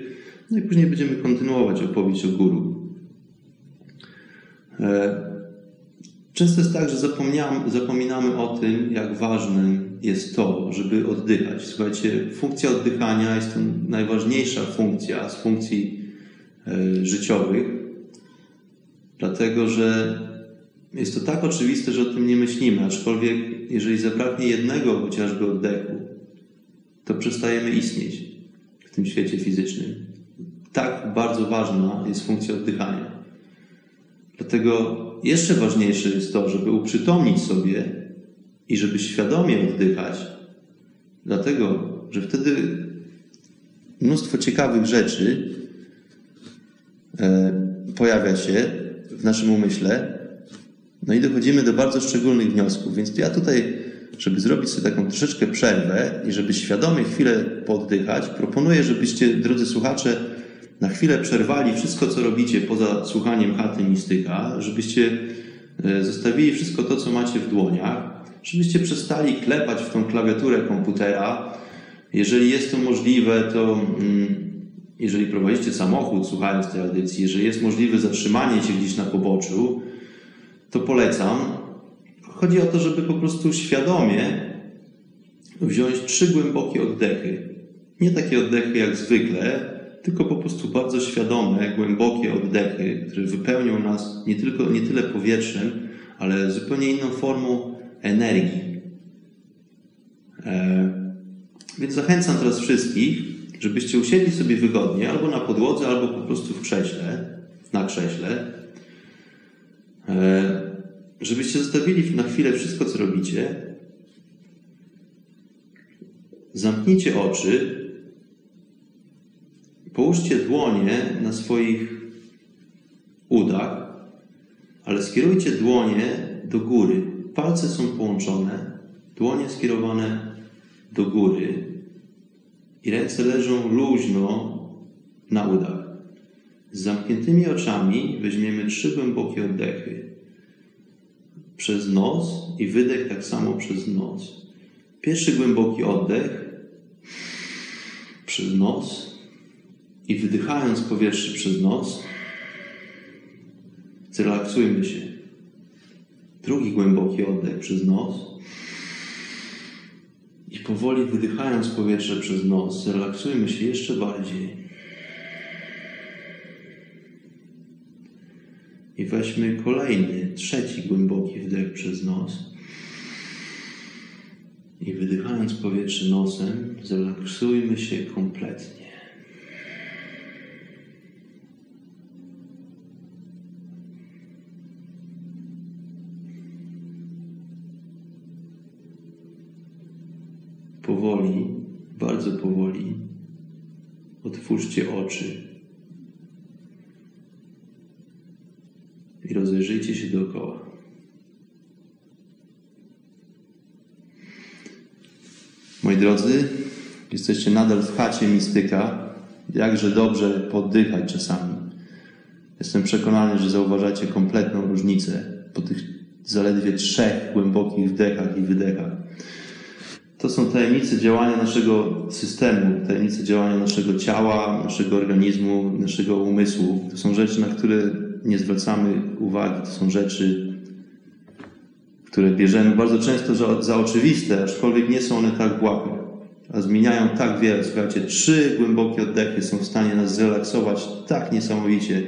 no i później będziemy kontynuować opowieść o guru. E, często jest tak, że zapominamy o tym, jak ważnym jest to, żeby oddychać. Słuchajcie, funkcja oddychania jest to najważniejsza funkcja z funkcji e, życiowych, dlatego że jest to tak oczywiste, że o tym nie myślimy, aczkolwiek jeżeli zabraknie jednego chociażby oddechu, to przestajemy istnieć w tym świecie fizycznym. Tak bardzo ważna jest funkcja oddychania. Dlatego jeszcze ważniejsze jest to, żeby uprzytomnić sobie i żeby świadomie oddychać, dlatego, że wtedy mnóstwo ciekawych rzeczy e, pojawia się w naszym umyśle, no i dochodzimy do bardzo szczególnych wniosków. Więc ja tutaj, żeby zrobić sobie taką troszeczkę przerwę i żeby świadomie chwilę poddychać, proponuję, żebyście, drodzy słuchacze, na chwilę przerwali wszystko, co robicie poza słuchaniem chaty mistyka, żebyście e, zostawili wszystko to, co macie w dłoniach żebyście przestali klepać w tą klawiaturę komputera. Jeżeli jest to możliwe, to mm, jeżeli prowadzicie samochód słuchając tej audycji, jeżeli jest możliwe zatrzymanie się gdzieś na poboczu, to polecam. Chodzi o to, żeby po prostu świadomie wziąć trzy głębokie oddechy. Nie takie oddechy jak zwykle, tylko po prostu bardzo świadome, głębokie oddechy, które wypełnią nas nie, tylko, nie tyle powietrzem, ale zupełnie inną formą energii. E, więc zachęcam teraz wszystkich, żebyście usiedli sobie wygodnie, albo na podłodze, albo po prostu w krześle, na krześle, e, żebyście zostawili na chwilę wszystko, co robicie. Zamknijcie oczy, połóżcie dłonie na swoich udach, ale skierujcie dłonie do góry, Palce są połączone, dłonie skierowane do góry i ręce leżą luźno na udach. Z zamkniętymi oczami weźmiemy trzy głębokie oddechy. przez nos i wydech tak samo przez nos. Pierwszy głęboki oddech przez nos i wydychając powietrze przez nos, zrelaksujmy się. Drugi głęboki oddech przez nos i powoli wydychając powietrze przez nos, zrelaksujmy się jeszcze bardziej. I weźmy kolejny, trzeci głęboki wdech przez nos. I wydychając powietrze nosem, zrelaksujmy się kompletnie. Otwórzcie oczy. i rozejrzyjcie się dookoła. Moi drodzy, jesteście nadal w chacie mistyka. Jakże dobrze poddychać czasami. Jestem przekonany, że zauważacie kompletną różnicę po tych zaledwie trzech głębokich wdechach i wydechach. To są tajemnice działania naszego systemu, tajemnice działania naszego ciała, naszego organizmu, naszego umysłu. To są rzeczy, na które nie zwracamy uwagi. To są rzeczy, które bierzemy bardzo często za, za oczywiste, aczkolwiek nie są one tak błahe, a zmieniają tak wiele. Słuchajcie, trzy głębokie oddechy są w stanie nas zrelaksować tak niesamowicie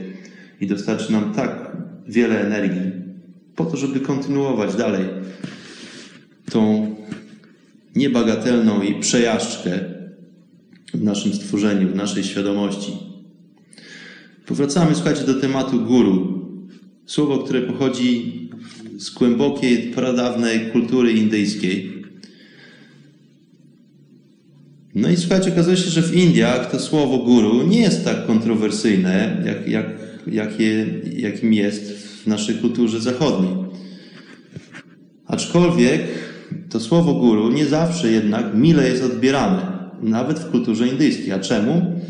i dostarczy nam tak wiele energii po to, żeby kontynuować dalej tą niebagatelną i przejażdżkę w naszym stworzeniu, w naszej świadomości. Powracamy, słuchajcie, do tematu guru. Słowo, które pochodzi z głębokiej, pradawnej kultury indyjskiej. No i słuchajcie, okazuje się, że w Indiach to słowo guru nie jest tak kontrowersyjne, jak, jak, jakie, jakim jest w naszej kulturze zachodniej. Aczkolwiek to słowo guru nie zawsze jednak mile jest odbierane, nawet w kulturze indyjskiej. A czemu?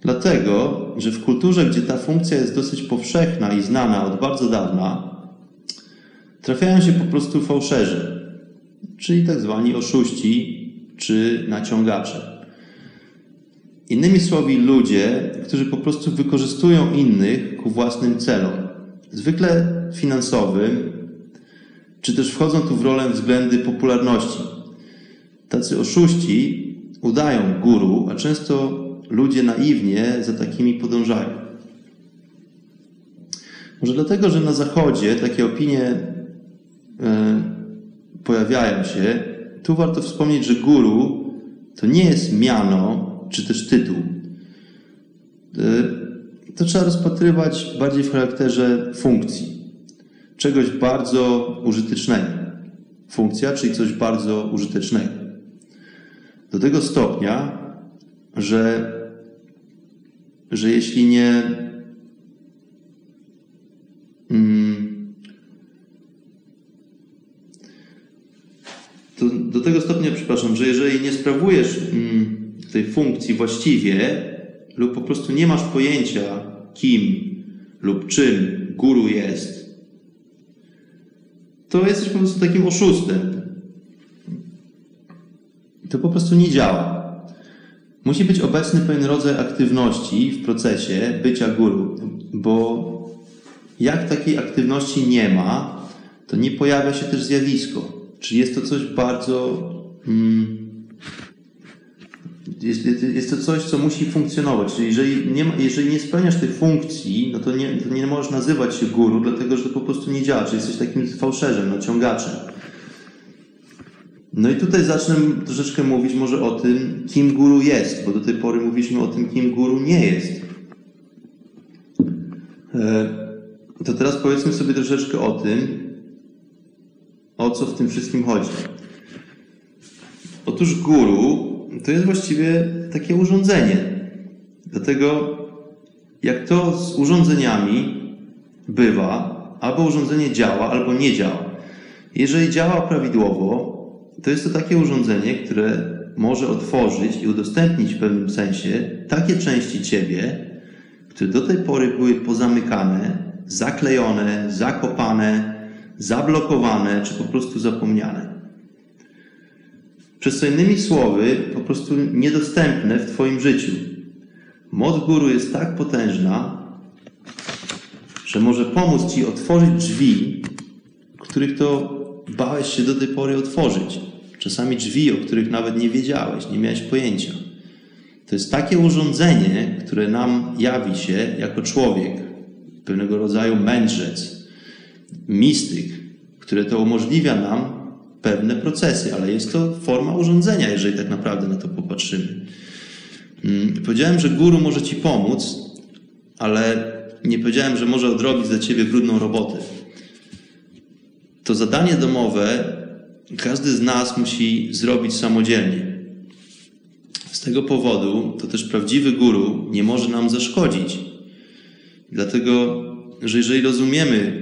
Dlatego, że w kulturze, gdzie ta funkcja jest dosyć powszechna i znana od bardzo dawna, trafiają się po prostu fałszerzy, czyli tak zwani oszuści czy naciągacze. Innymi słowy, ludzie, którzy po prostu wykorzystują innych ku własnym celom, zwykle finansowym, czy też wchodzą tu w rolę względy popularności. Tacy oszuści udają guru, a często ludzie naiwnie za takimi podążają. Może dlatego, że na Zachodzie takie opinie e, pojawiają się, tu warto wspomnieć, że guru to nie jest miano czy też tytuł. E, to trzeba rozpatrywać bardziej w charakterze funkcji. Czegoś bardzo użytecznego. Funkcja, czyli coś bardzo użytecznego. Do tego stopnia, że że jeśli nie mm, to do tego stopnia, przepraszam, że jeżeli nie sprawujesz mm, tej funkcji właściwie lub po prostu nie masz pojęcia kim lub czym guru jest, to jesteś po prostu takim oszustem. To po prostu nie działa. Musi być obecny pewien rodzaj aktywności w procesie bycia guru, bo jak takiej aktywności nie ma, to nie pojawia się też zjawisko. Czyli jest to coś bardzo. Mm, jest, jest to coś, co musi funkcjonować. Czyli jeżeli nie, jeżeli nie spełniasz tych funkcji, no to nie, to nie możesz nazywać się guru, dlatego że to po prostu nie działa. Czyli jesteś takim fałszerzem, naciągaczem. No i tutaj zacznę troszeczkę mówić może o tym, kim guru jest, bo do tej pory mówiliśmy o tym, kim guru nie jest. E, to teraz powiedzmy sobie troszeczkę o tym, o co w tym wszystkim chodzi. Otóż guru to jest właściwie takie urządzenie. Dlatego, jak to z urządzeniami bywa, albo urządzenie działa, albo nie działa. Jeżeli działa prawidłowo, to jest to takie urządzenie, które może otworzyć i udostępnić w pewnym sensie takie części ciebie, które do tej pory były pozamykane, zaklejone, zakopane, zablokowane czy po prostu zapomniane. Przez co innymi słowy, po prostu niedostępne w Twoim życiu. Moc guru jest tak potężna, że może pomóc Ci otworzyć drzwi, których to bałeś się do tej pory otworzyć. Czasami drzwi, o których nawet nie wiedziałeś, nie miałeś pojęcia. To jest takie urządzenie, które nam jawi się jako człowiek, pewnego rodzaju mędrzec, mistyk, które to umożliwia nam pewne procesy, ale jest to forma urządzenia, jeżeli tak naprawdę na to popatrzymy. Mm, powiedziałem, że guru może Ci pomóc, ale nie powiedziałem, że może odrobić za Ciebie brudną robotę. To zadanie domowe każdy z nas musi zrobić samodzielnie. Z tego powodu to też prawdziwy guru nie może nam zaszkodzić. Dlatego, że jeżeli rozumiemy,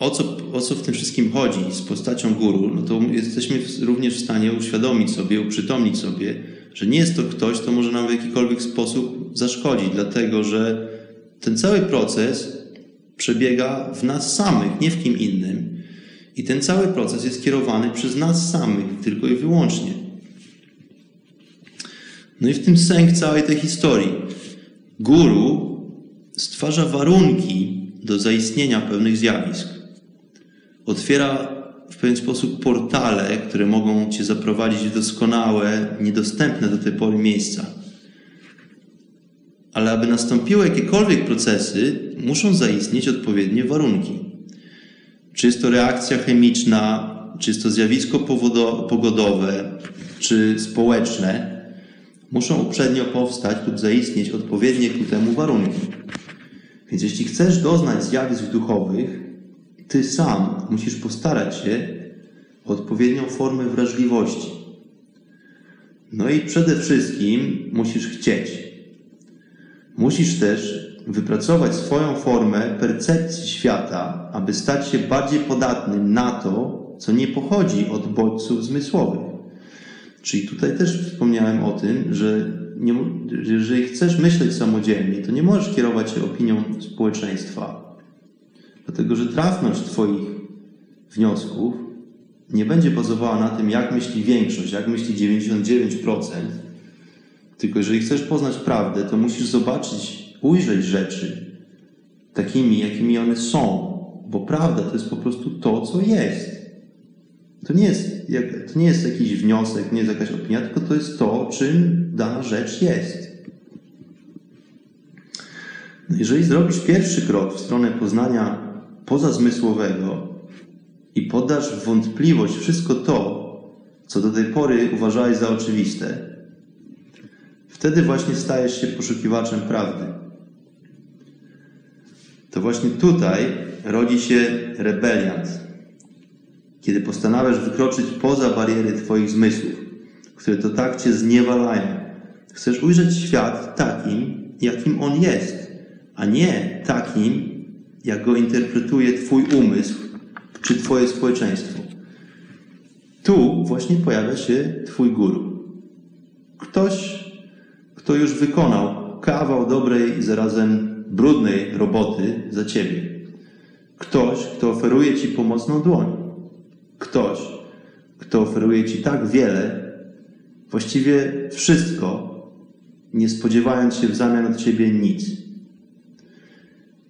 o co, o co w tym wszystkim chodzi z postacią guru, no to jesteśmy również w stanie uświadomić sobie, uprzytomnić sobie, że nie jest to ktoś, kto może nam w jakikolwiek sposób zaszkodzić, dlatego że ten cały proces przebiega w nas samych, nie w kim innym. I ten cały proces jest kierowany przez nas samych, tylko i wyłącznie. No i w tym sęk całej tej historii. Guru stwarza warunki do zaistnienia pewnych zjawisk. Otwiera w pewien sposób portale, które mogą Cię zaprowadzić w doskonałe, niedostępne do tej pory miejsca. Ale aby nastąpiły jakiekolwiek procesy, muszą zaistnieć odpowiednie warunki. Czy jest to reakcja chemiczna, czy jest to zjawisko pogodowe, czy społeczne, muszą uprzednio powstać lub zaistnieć odpowiednie ku temu warunki. Więc jeśli chcesz doznać zjawisk duchowych, ty sam musisz postarać się o odpowiednią formę wrażliwości. No i przede wszystkim musisz chcieć. Musisz też wypracować swoją formę percepcji świata, aby stać się bardziej podatnym na to, co nie pochodzi od bodźców zmysłowych. Czyli tutaj też wspomniałem o tym, że nie, jeżeli chcesz myśleć samodzielnie, to nie możesz kierować się opinią społeczeństwa. Dlatego, że trafność Twoich wniosków nie będzie bazowała na tym, jak myśli większość, jak myśli 99%, tylko jeżeli chcesz poznać prawdę, to musisz zobaczyć, ujrzeć rzeczy takimi, jakimi one są, bo prawda to jest po prostu to, co jest. To nie jest, to nie jest jakiś wniosek, nie jest jakaś opinia, tylko to jest to, czym dana rzecz jest. No jeżeli zrobisz pierwszy krok w stronę poznania pozazmysłowego i podasz w wątpliwość wszystko to, co do tej pory uważałeś za oczywiste, wtedy właśnie stajesz się poszukiwaczem prawdy. To właśnie tutaj rodzi się rebeliant, kiedy postanawiasz wykroczyć poza bariery Twoich zmysłów, które to tak Cię zniewalają. Chcesz ujrzeć świat takim, jakim on jest, a nie takim, jak go interpretuje Twój umysł czy Twoje społeczeństwo. Tu właśnie pojawia się Twój guru. Ktoś, kto już wykonał kawał dobrej i zarazem brudnej roboty za Ciebie. Ktoś, kto oferuje Ci pomocną dłoń. Ktoś, kto oferuje Ci tak wiele, właściwie wszystko, nie spodziewając się w zamian od Ciebie nic.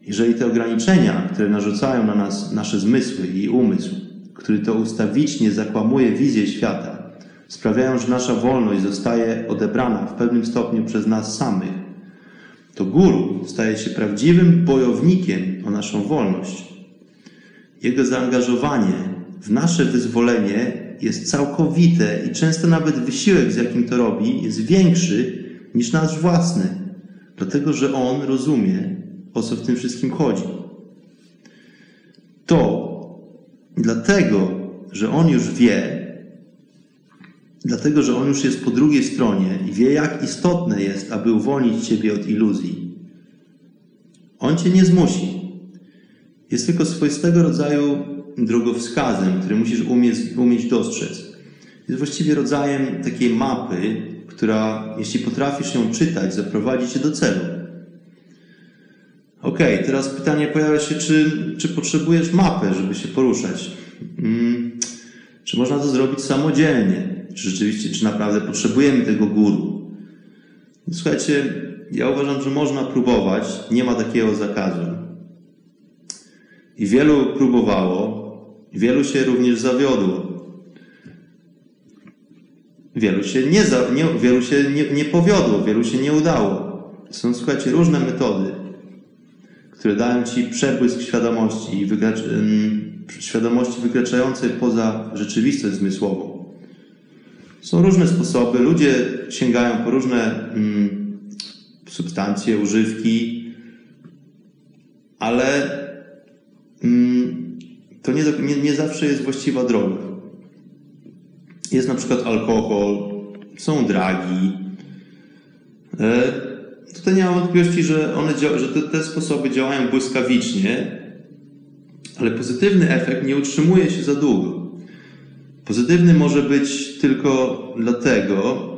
Jeżeli te ograniczenia, które narzucają na nas nasze zmysły i umysł, który to ustawicznie zakłamuje wizję świata, sprawiają, że nasza wolność zostaje odebrana w pewnym stopniu przez nas samych, to guru staje się prawdziwym bojownikiem o naszą wolność. Jego zaangażowanie w nasze wyzwolenie jest całkowite i często nawet wysiłek, z jakim to robi, jest większy niż nasz własny, dlatego że on rozumie, o co w tym wszystkim chodzi. To dlatego, że on już wie, dlatego, że on już jest po drugiej stronie i wie, jak istotne jest, aby uwolnić Ciebie od iluzji. On Cię nie zmusi. Jest tylko swoistego rodzaju drogowskazem, który musisz umieć, umieć dostrzec. Jest właściwie rodzajem takiej mapy, która, jeśli potrafisz ją czytać, zaprowadzi cię do celu. Okej, okay, teraz pytanie pojawia się, czy, czy potrzebujesz mapę, żeby się poruszać? Hmm, czy można to zrobić samodzielnie? Czy rzeczywiście, czy naprawdę potrzebujemy tego guru? Słuchajcie, ja uważam, że można próbować, nie ma takiego zakazu. I wielu próbowało, wielu się również zawiodło. Wielu się nie, za, nie, wielu się nie, nie powiodło, wielu się nie udało. Są, słuchajcie, różne metody, które dają Ci przebłysk świadomości, wykracz, świadomości wykraczającej poza rzeczywistość zmysłową. Są różne sposoby, ludzie sięgają po różne mm, substancje, używki, ale mm, to nie, nie, nie zawsze jest właściwa droga. Jest na przykład alkohol, są dragi. E, tutaj nie mam wątpliwości, że, one, że te, te sposoby działają błyskawicznie, ale pozytywny efekt nie utrzymuje się za długo. Pozytywny może być tylko dlatego,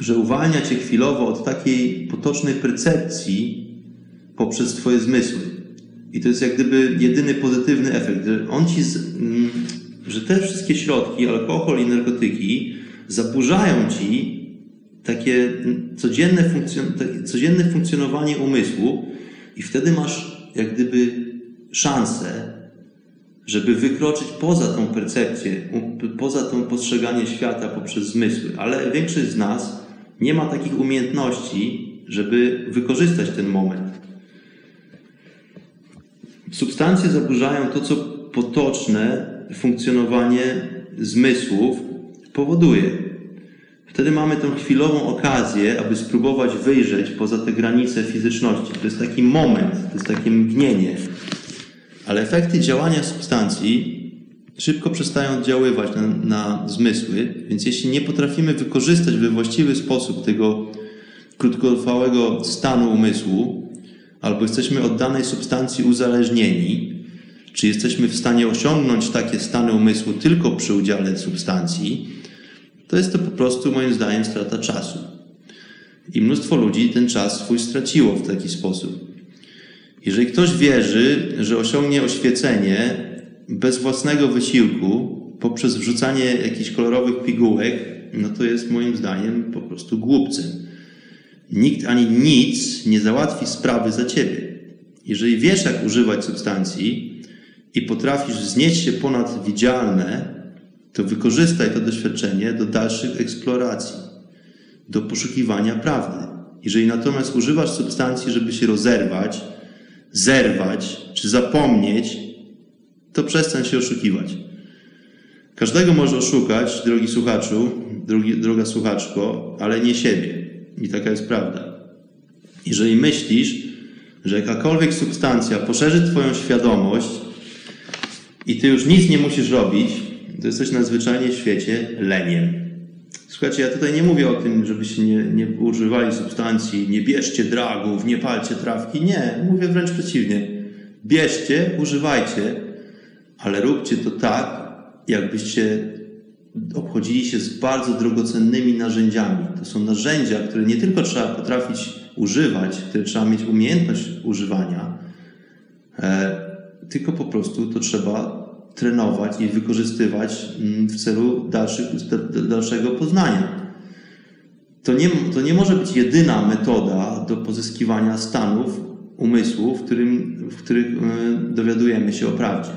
że uwalnia cię chwilowo od takiej potocznej percepcji poprzez twoje zmysły. I to jest jak gdyby jedyny pozytywny efekt, że on ci, z, mm, że te wszystkie środki, alkohol i narkotyki, zaburzają ci takie codzienne, funkcjon codzienne funkcjonowanie umysłu i wtedy masz jak gdyby szansę, żeby wykroczyć poza tą percepcję, poza tą postrzeganie świata poprzez zmysły. Ale większość z nas nie ma takich umiejętności, żeby wykorzystać ten moment. Substancje zaburzają to, co potoczne funkcjonowanie zmysłów powoduje. Wtedy mamy tą chwilową okazję, aby spróbować wyjrzeć poza te granice fizyczności. To jest taki moment, to jest takie mgnienie. Ale efekty działania substancji szybko przestają oddziaływać na, na zmysły, więc jeśli nie potrafimy wykorzystać we właściwy sposób tego krótkotrwałego stanu umysłu, albo jesteśmy od danej substancji uzależnieni, czy jesteśmy w stanie osiągnąć takie stany umysłu tylko przy udziale substancji, to jest to po prostu moim zdaniem strata czasu. I mnóstwo ludzi ten czas swój straciło w taki sposób. Jeżeli ktoś wierzy, że osiągnie oświecenie bez własnego wysiłku, poprzez wrzucanie jakichś kolorowych pigułek, no to jest moim zdaniem po prostu głupcem. Nikt ani nic nie załatwi sprawy za ciebie. Jeżeli wiesz, jak używać substancji i potrafisz znieść się ponad widzialne, to wykorzystaj to doświadczenie do dalszych eksploracji, do poszukiwania prawdy. Jeżeli natomiast używasz substancji, żeby się rozerwać, zerwać czy zapomnieć, to przestań się oszukiwać. Każdego może oszukać, drogi słuchaczu, drogi, droga słuchaczko, ale nie siebie. I taka jest prawda. Jeżeli myślisz, że jakakolwiek substancja poszerzy Twoją świadomość i Ty już nic nie musisz robić, to jesteś nadzwyczajnie w świecie leniem. Słuchajcie, ja tutaj nie mówię o tym, żebyście nie, nie używali substancji, nie bierzcie dragów, nie palcie trawki. Nie, mówię wręcz przeciwnie. Bierzcie, używajcie, ale róbcie to tak, jakbyście obchodzili się z bardzo drogocennymi narzędziami. To są narzędzia, które nie tylko trzeba potrafić używać, które trzeba mieć umiejętność używania, e, tylko po prostu to trzeba trenować i wykorzystywać mm, w celu dalszych, dalszego poznania. To nie, to nie może być jedyna metoda do pozyskiwania stanów umysłu, w, którym, w których e, dowiadujemy się o prawdzie.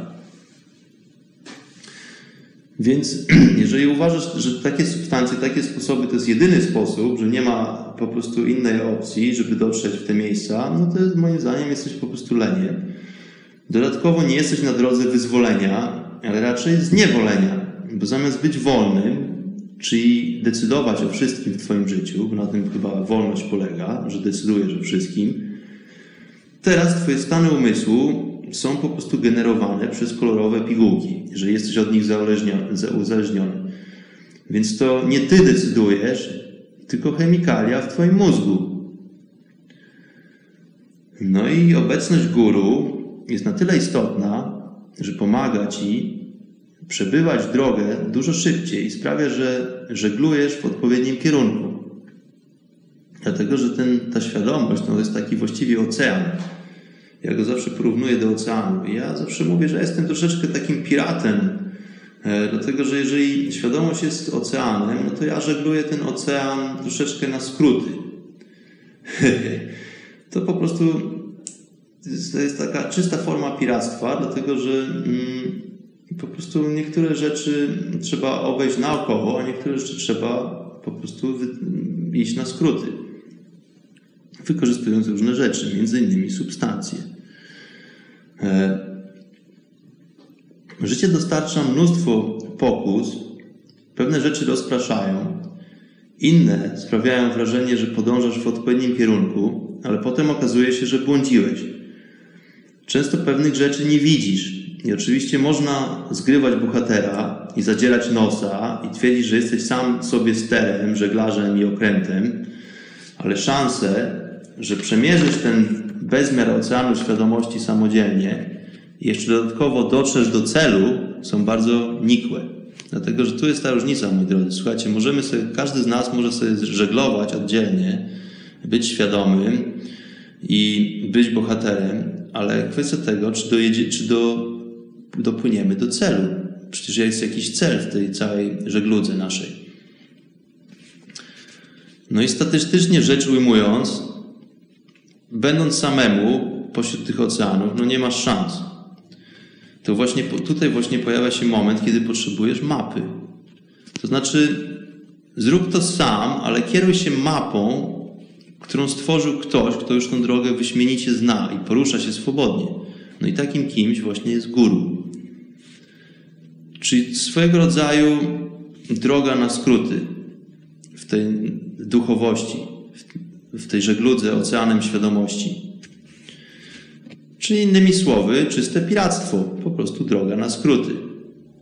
Więc [clears throat] jeżeli uważasz, że takie substancje, takie sposoby to jest jedyny sposób, że nie ma po prostu innej opcji, żeby dotrzeć w te miejsca, no to jest, moim zdaniem jesteś po prostu leniem. Dodatkowo nie jesteś na drodze wyzwolenia, ale raczej zniewolenia, bo zamiast być wolnym, czyli decydować o wszystkim w Twoim życiu, bo na tym chyba wolność polega, że decydujesz o wszystkim, teraz Twoje stany umysłu są po prostu generowane przez kolorowe pigułki, jeżeli jesteś od nich uzależniony. Więc to nie Ty decydujesz, tylko chemikalia w Twoim mózgu. No i obecność guru jest na tyle istotna, że pomaga Ci przebywać drogę dużo szybciej i sprawia, że żeglujesz w odpowiednim kierunku. Dlatego, że ten, ta świadomość to jest taki właściwie ocean. Ja go zawsze porównuję do oceanu. I ja zawsze mówię, że jestem troszeczkę takim piratem, e, dlatego że jeżeli świadomość jest oceanem, no to ja żegluję ten ocean troszeczkę na skróty. [laughs] to po prostu to jest taka czysta forma piractwa, dlatego że mm, po prostu niektóre rzeczy trzeba obejść naokowo, a niektóre rzeczy trzeba po prostu iść na skróty, wykorzystując różne rzeczy, między innymi substancje. E, życie dostarcza mnóstwo pokus, pewne rzeczy rozpraszają, inne sprawiają wrażenie, że podążasz w odpowiednim kierunku, ale potem okazuje się, że błądziłeś. Często pewnych rzeczy nie widzisz. I oczywiście można zgrywać bohatera i zadzierać nosa i twierdzić, że jesteś sam sobie sterem, żeglarzem i okrętem, ale szanse, że przemierzysz ten bezmiar oceanu świadomości samodzielnie i jeszcze dodatkowo dotrzesz do celu, są bardzo nikłe. Dlatego, że tu jest ta różnica, moi drodzy. Słuchajcie, możemy sobie, każdy z nas może sobie żeglować oddzielnie, być świadomym i być bohaterem, ale kwestia tego, czy, dojedzie, czy do, dopłyniemy do celu. Przecież jest jakiś cel w tej całej żegludze naszej. No i statystycznie rzecz ujmując, będąc samemu pośród tych oceanów, no nie masz szans. To właśnie tutaj właśnie pojawia się moment, kiedy potrzebujesz mapy. To znaczy, zrób to sam, ale kieruj się mapą, którą stworzył ktoś, kto już tą drogę wyśmienicie zna i porusza się swobodnie. No i takim kimś właśnie jest guru. Czyli swojego rodzaju droga na skróty w tej duchowości, w tej żegludze oceanem świadomości. Czyli innymi słowy, czyste piractwo, po prostu droga na skróty.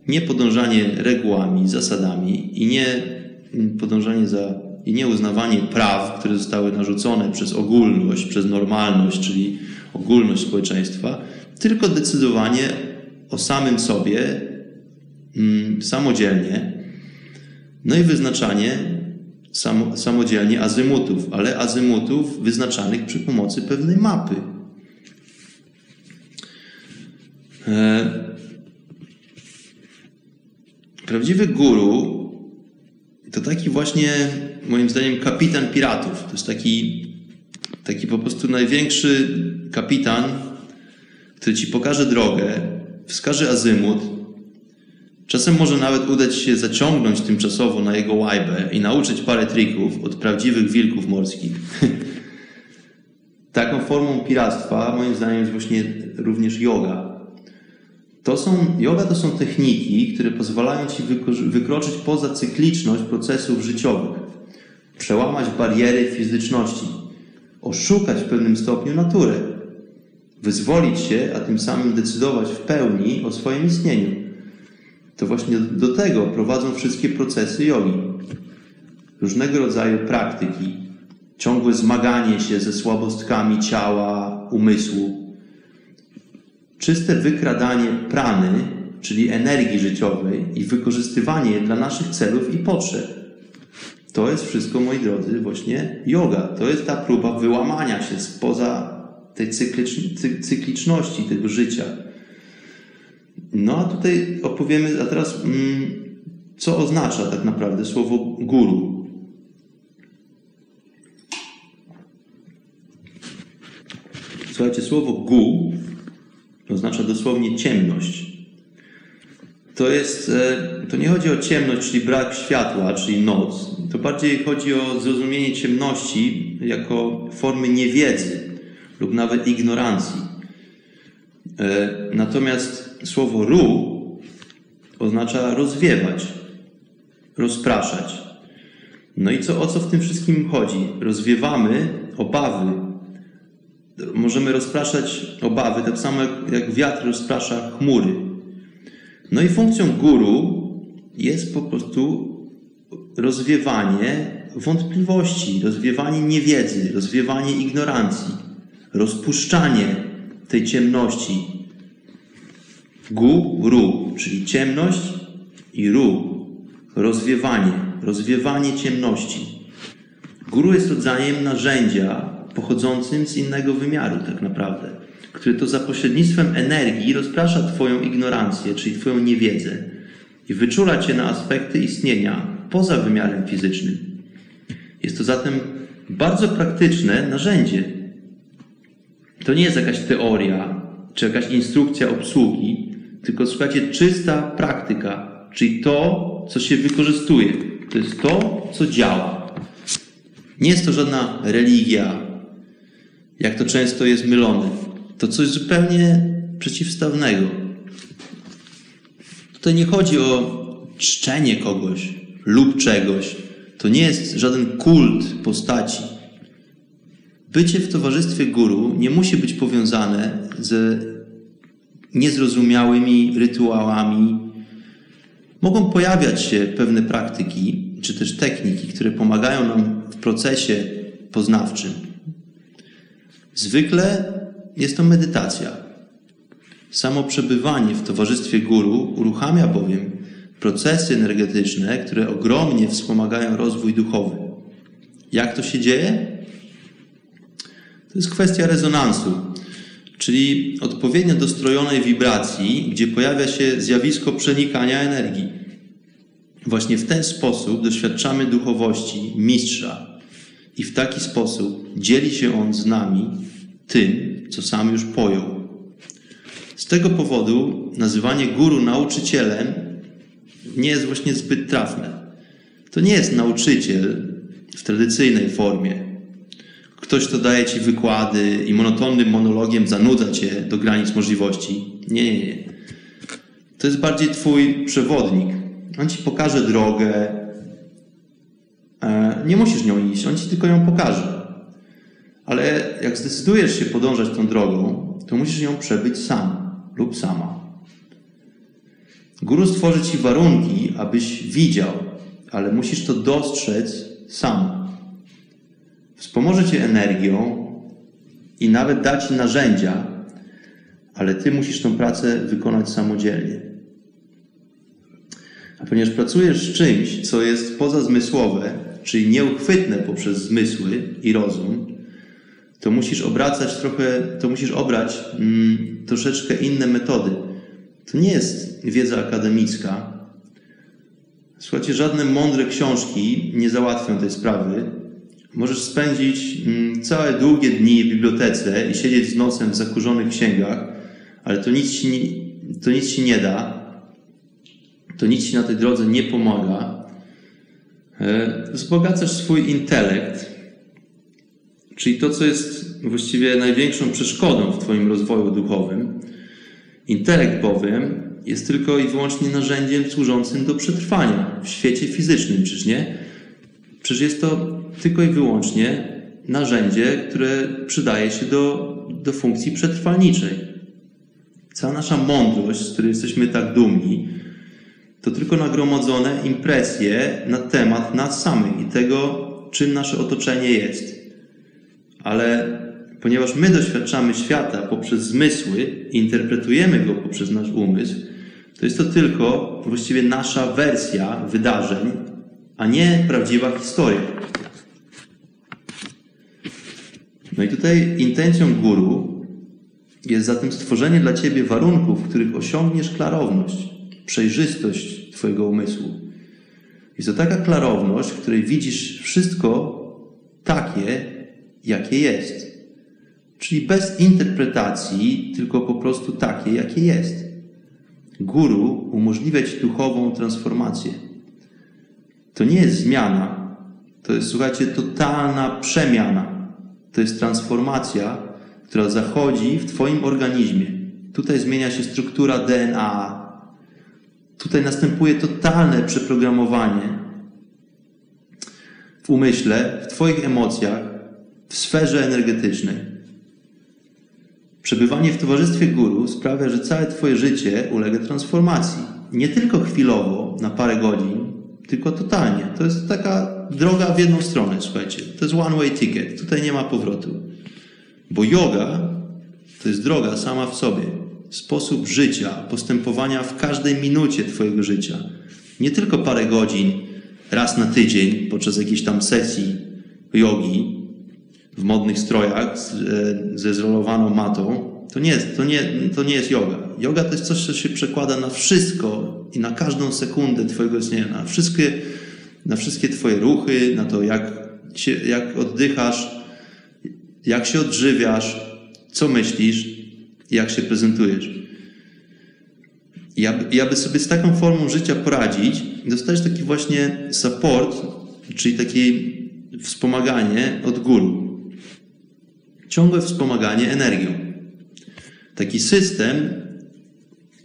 Nie podążanie regułami, zasadami i nie podążanie za i nie uznawanie praw, które zostały narzucone przez ogólność, przez normalność, czyli ogólność społeczeństwa, tylko decydowanie o samym sobie mm, samodzielnie, no i wyznaczanie samo, samodzielnie azymutów, ale azymutów wyznaczanych przy pomocy pewnej mapy. E, prawdziwy guru to taki właśnie, moim zdaniem, kapitan piratów. To jest taki, taki po prostu największy kapitan, który ci pokaże drogę, wskaże azymut. Czasem może nawet udać się zaciągnąć tymczasowo na jego łajbę i nauczyć parę trików od prawdziwych wilków morskich. [laughs] Taką formą piractwa, moim zdaniem, jest właśnie również yoga. To są, yoga to są techniki, które pozwalają ci wykroczyć poza cykliczność procesów życiowych, przełamać bariery fizyczności, oszukać w pewnym stopniu naturę, wyzwolić się, a tym samym decydować w pełni o swoim istnieniu. To właśnie do tego prowadzą wszystkie procesy jogi. Różnego rodzaju praktyki, ciągłe zmaganie się ze słabostkami ciała, umysłu, czyste wykradanie prany, czyli energii życiowej i wykorzystywanie jej dla naszych celów i potrzeb. To jest wszystko, moi drodzy, właśnie yoga. To jest ta próba wyłamania się spoza tej cykliczności tego życia. No a tutaj opowiemy, a teraz, mm, co oznacza tak naprawdę słowo guru. Słuchajcie, słowo gu oznacza dosłownie ciemność. To jest, e, to nie chodzi o ciemność, czyli brak światła, czyli noc. To bardziej chodzi o zrozumienie ciemności jako formy niewiedzy lub nawet ignorancji. E, natomiast słowo ru oznacza rozwiewać, rozpraszać. No i co, o co w tym wszystkim chodzi? Rozwiewamy obawy, możemy rozpraszać obawy, tak samo jak wiatr rozprasza chmury. No i funkcją guru jest po prostu rozwiewanie wątpliwości, rozwiewanie niewiedzy, rozwiewanie ignorancji, rozpuszczanie tej ciemności. Guru, czyli ciemność i ru, rozwiewanie, rozwiewanie ciemności. Guru jest rodzajem narzędzia, pochodzącym z innego wymiaru, tak naprawdę. który to za pośrednictwem energii rozprasza Twoją ignorancję, czyli Twoją niewiedzę i wyczula Cię na aspekty istnienia poza wymiarem fizycznym. Jest to zatem bardzo praktyczne narzędzie. To nie jest jakaś teoria czy jakaś instrukcja obsługi, tylko słuchajcie, czysta praktyka, czyli to, co się wykorzystuje. To jest to, co działa. Nie jest to żadna religia, jak to często jest mylone. To coś zupełnie przeciwstawnego. Tutaj nie chodzi o czczenie kogoś lub czegoś. To nie jest żaden kult postaci. Bycie w towarzystwie guru nie musi być powiązane z niezrozumiałymi rytuałami. Mogą pojawiać się pewne praktyki czy też techniki, które pomagają nam w procesie poznawczym. Zwykle jest to medytacja. Samo przebywanie w towarzystwie guru uruchamia bowiem procesy energetyczne, które ogromnie wspomagają rozwój duchowy. Jak to się dzieje? To jest kwestia rezonansu, czyli odpowiednio dostrojonej wibracji, gdzie pojawia się zjawisko przenikania energii. Właśnie w ten sposób doświadczamy duchowości mistrza i w taki sposób dzieli się on z nami tym, co sam już pojął. Z tego powodu nazywanie guru nauczycielem nie jest właśnie zbyt trafne. To nie jest nauczyciel w tradycyjnej formie. Ktoś, kto daje ci wykłady i monotonnym monologiem zanudza cię do granic możliwości. Nie, nie, nie. To jest bardziej twój przewodnik. On ci pokaże drogę. Nie musisz nią iść, on ci tylko ją pokaże. Ale jak zdecydujesz się podążać tą drogą, to musisz ją przebyć sam lub sama. Guru stworzy ci warunki, abyś widział, ale musisz to dostrzec sam. Wspomoże cię energią i nawet da ci narzędzia, ale ty musisz tą pracę wykonać samodzielnie. A ponieważ pracujesz z czymś, co jest pozazmysłowe, czyli nieuchwytne poprzez zmysły i rozum, to musisz obracać trochę, to musisz obrać mm, troszeczkę inne metody. To nie jest wiedza akademicka. Słuchajcie, żadne mądre książki nie załatwią tej sprawy. Możesz spędzić mm, całe długie dni w bibliotece i siedzieć z nosem w zakurzonych księgach, ale to nic ci nie, to nic ci nie da. To nic ci na tej drodze nie pomaga. E, wzbogacasz swój intelekt, czyli to, co jest właściwie największą przeszkodą w Twoim rozwoju duchowym. Intelekt bowiem jest tylko i wyłącznie narzędziem służącym do przetrwania w świecie fizycznym, czyż nie? Przecież jest to tylko i wyłącznie narzędzie, które przydaje się do, do funkcji przetrwalniczej. Cała nasza mądrość, z której jesteśmy tak dumni, to tylko nagromadzone impresje na temat nas samych i tego, czym nasze otoczenie jest ale ponieważ my doświadczamy świata poprzez zmysły i interpretujemy go poprzez nasz umysł, to jest to tylko właściwie nasza wersja wydarzeń, a nie prawdziwa historia. No i tutaj intencją guru jest zatem stworzenie dla ciebie warunków, w których osiągniesz klarowność, przejrzystość twojego umysłu. Jest to taka klarowność, w której widzisz wszystko takie, jakie jest. Czyli bez interpretacji, tylko po prostu takie, jakie jest. Guru umożliwia ci duchową transformację. To nie jest zmiana, to jest, słuchajcie, totalna przemiana. To jest transformacja, która zachodzi w Twoim organizmie. Tutaj zmienia się struktura DNA. Tutaj następuje totalne przeprogramowanie w umyśle, w Twoich emocjach, w sferze energetycznej. Przebywanie w towarzystwie guru sprawia, że całe Twoje życie ulega transformacji. Nie tylko chwilowo, na parę godzin, tylko totalnie. To jest taka droga w jedną stronę, słuchajcie. To jest one way ticket. Tutaj nie ma powrotu. Bo yoga to jest droga sama w sobie. Sposób życia, postępowania w każdej minucie Twojego życia. Nie tylko parę godzin, raz na tydzień, podczas jakiejś tam sesji jogi, w modnych strojach z, e, ze zrolowaną matą, To nie, jest, to, nie, to nie jest yoga. Yoga to jest coś, co się przekłada na wszystko i na każdą sekundę Twojego istnienia, na wszystkie, na wszystkie Twoje ruchy, na to, jak, się, jak oddychasz, jak się odżywiasz, co myślisz, jak się prezentujesz. I aby sobie z taką formą życia poradzić, dostajesz taki właśnie support, czyli takie wspomaganie od góry. Ciągłe wspomaganie energią. Taki system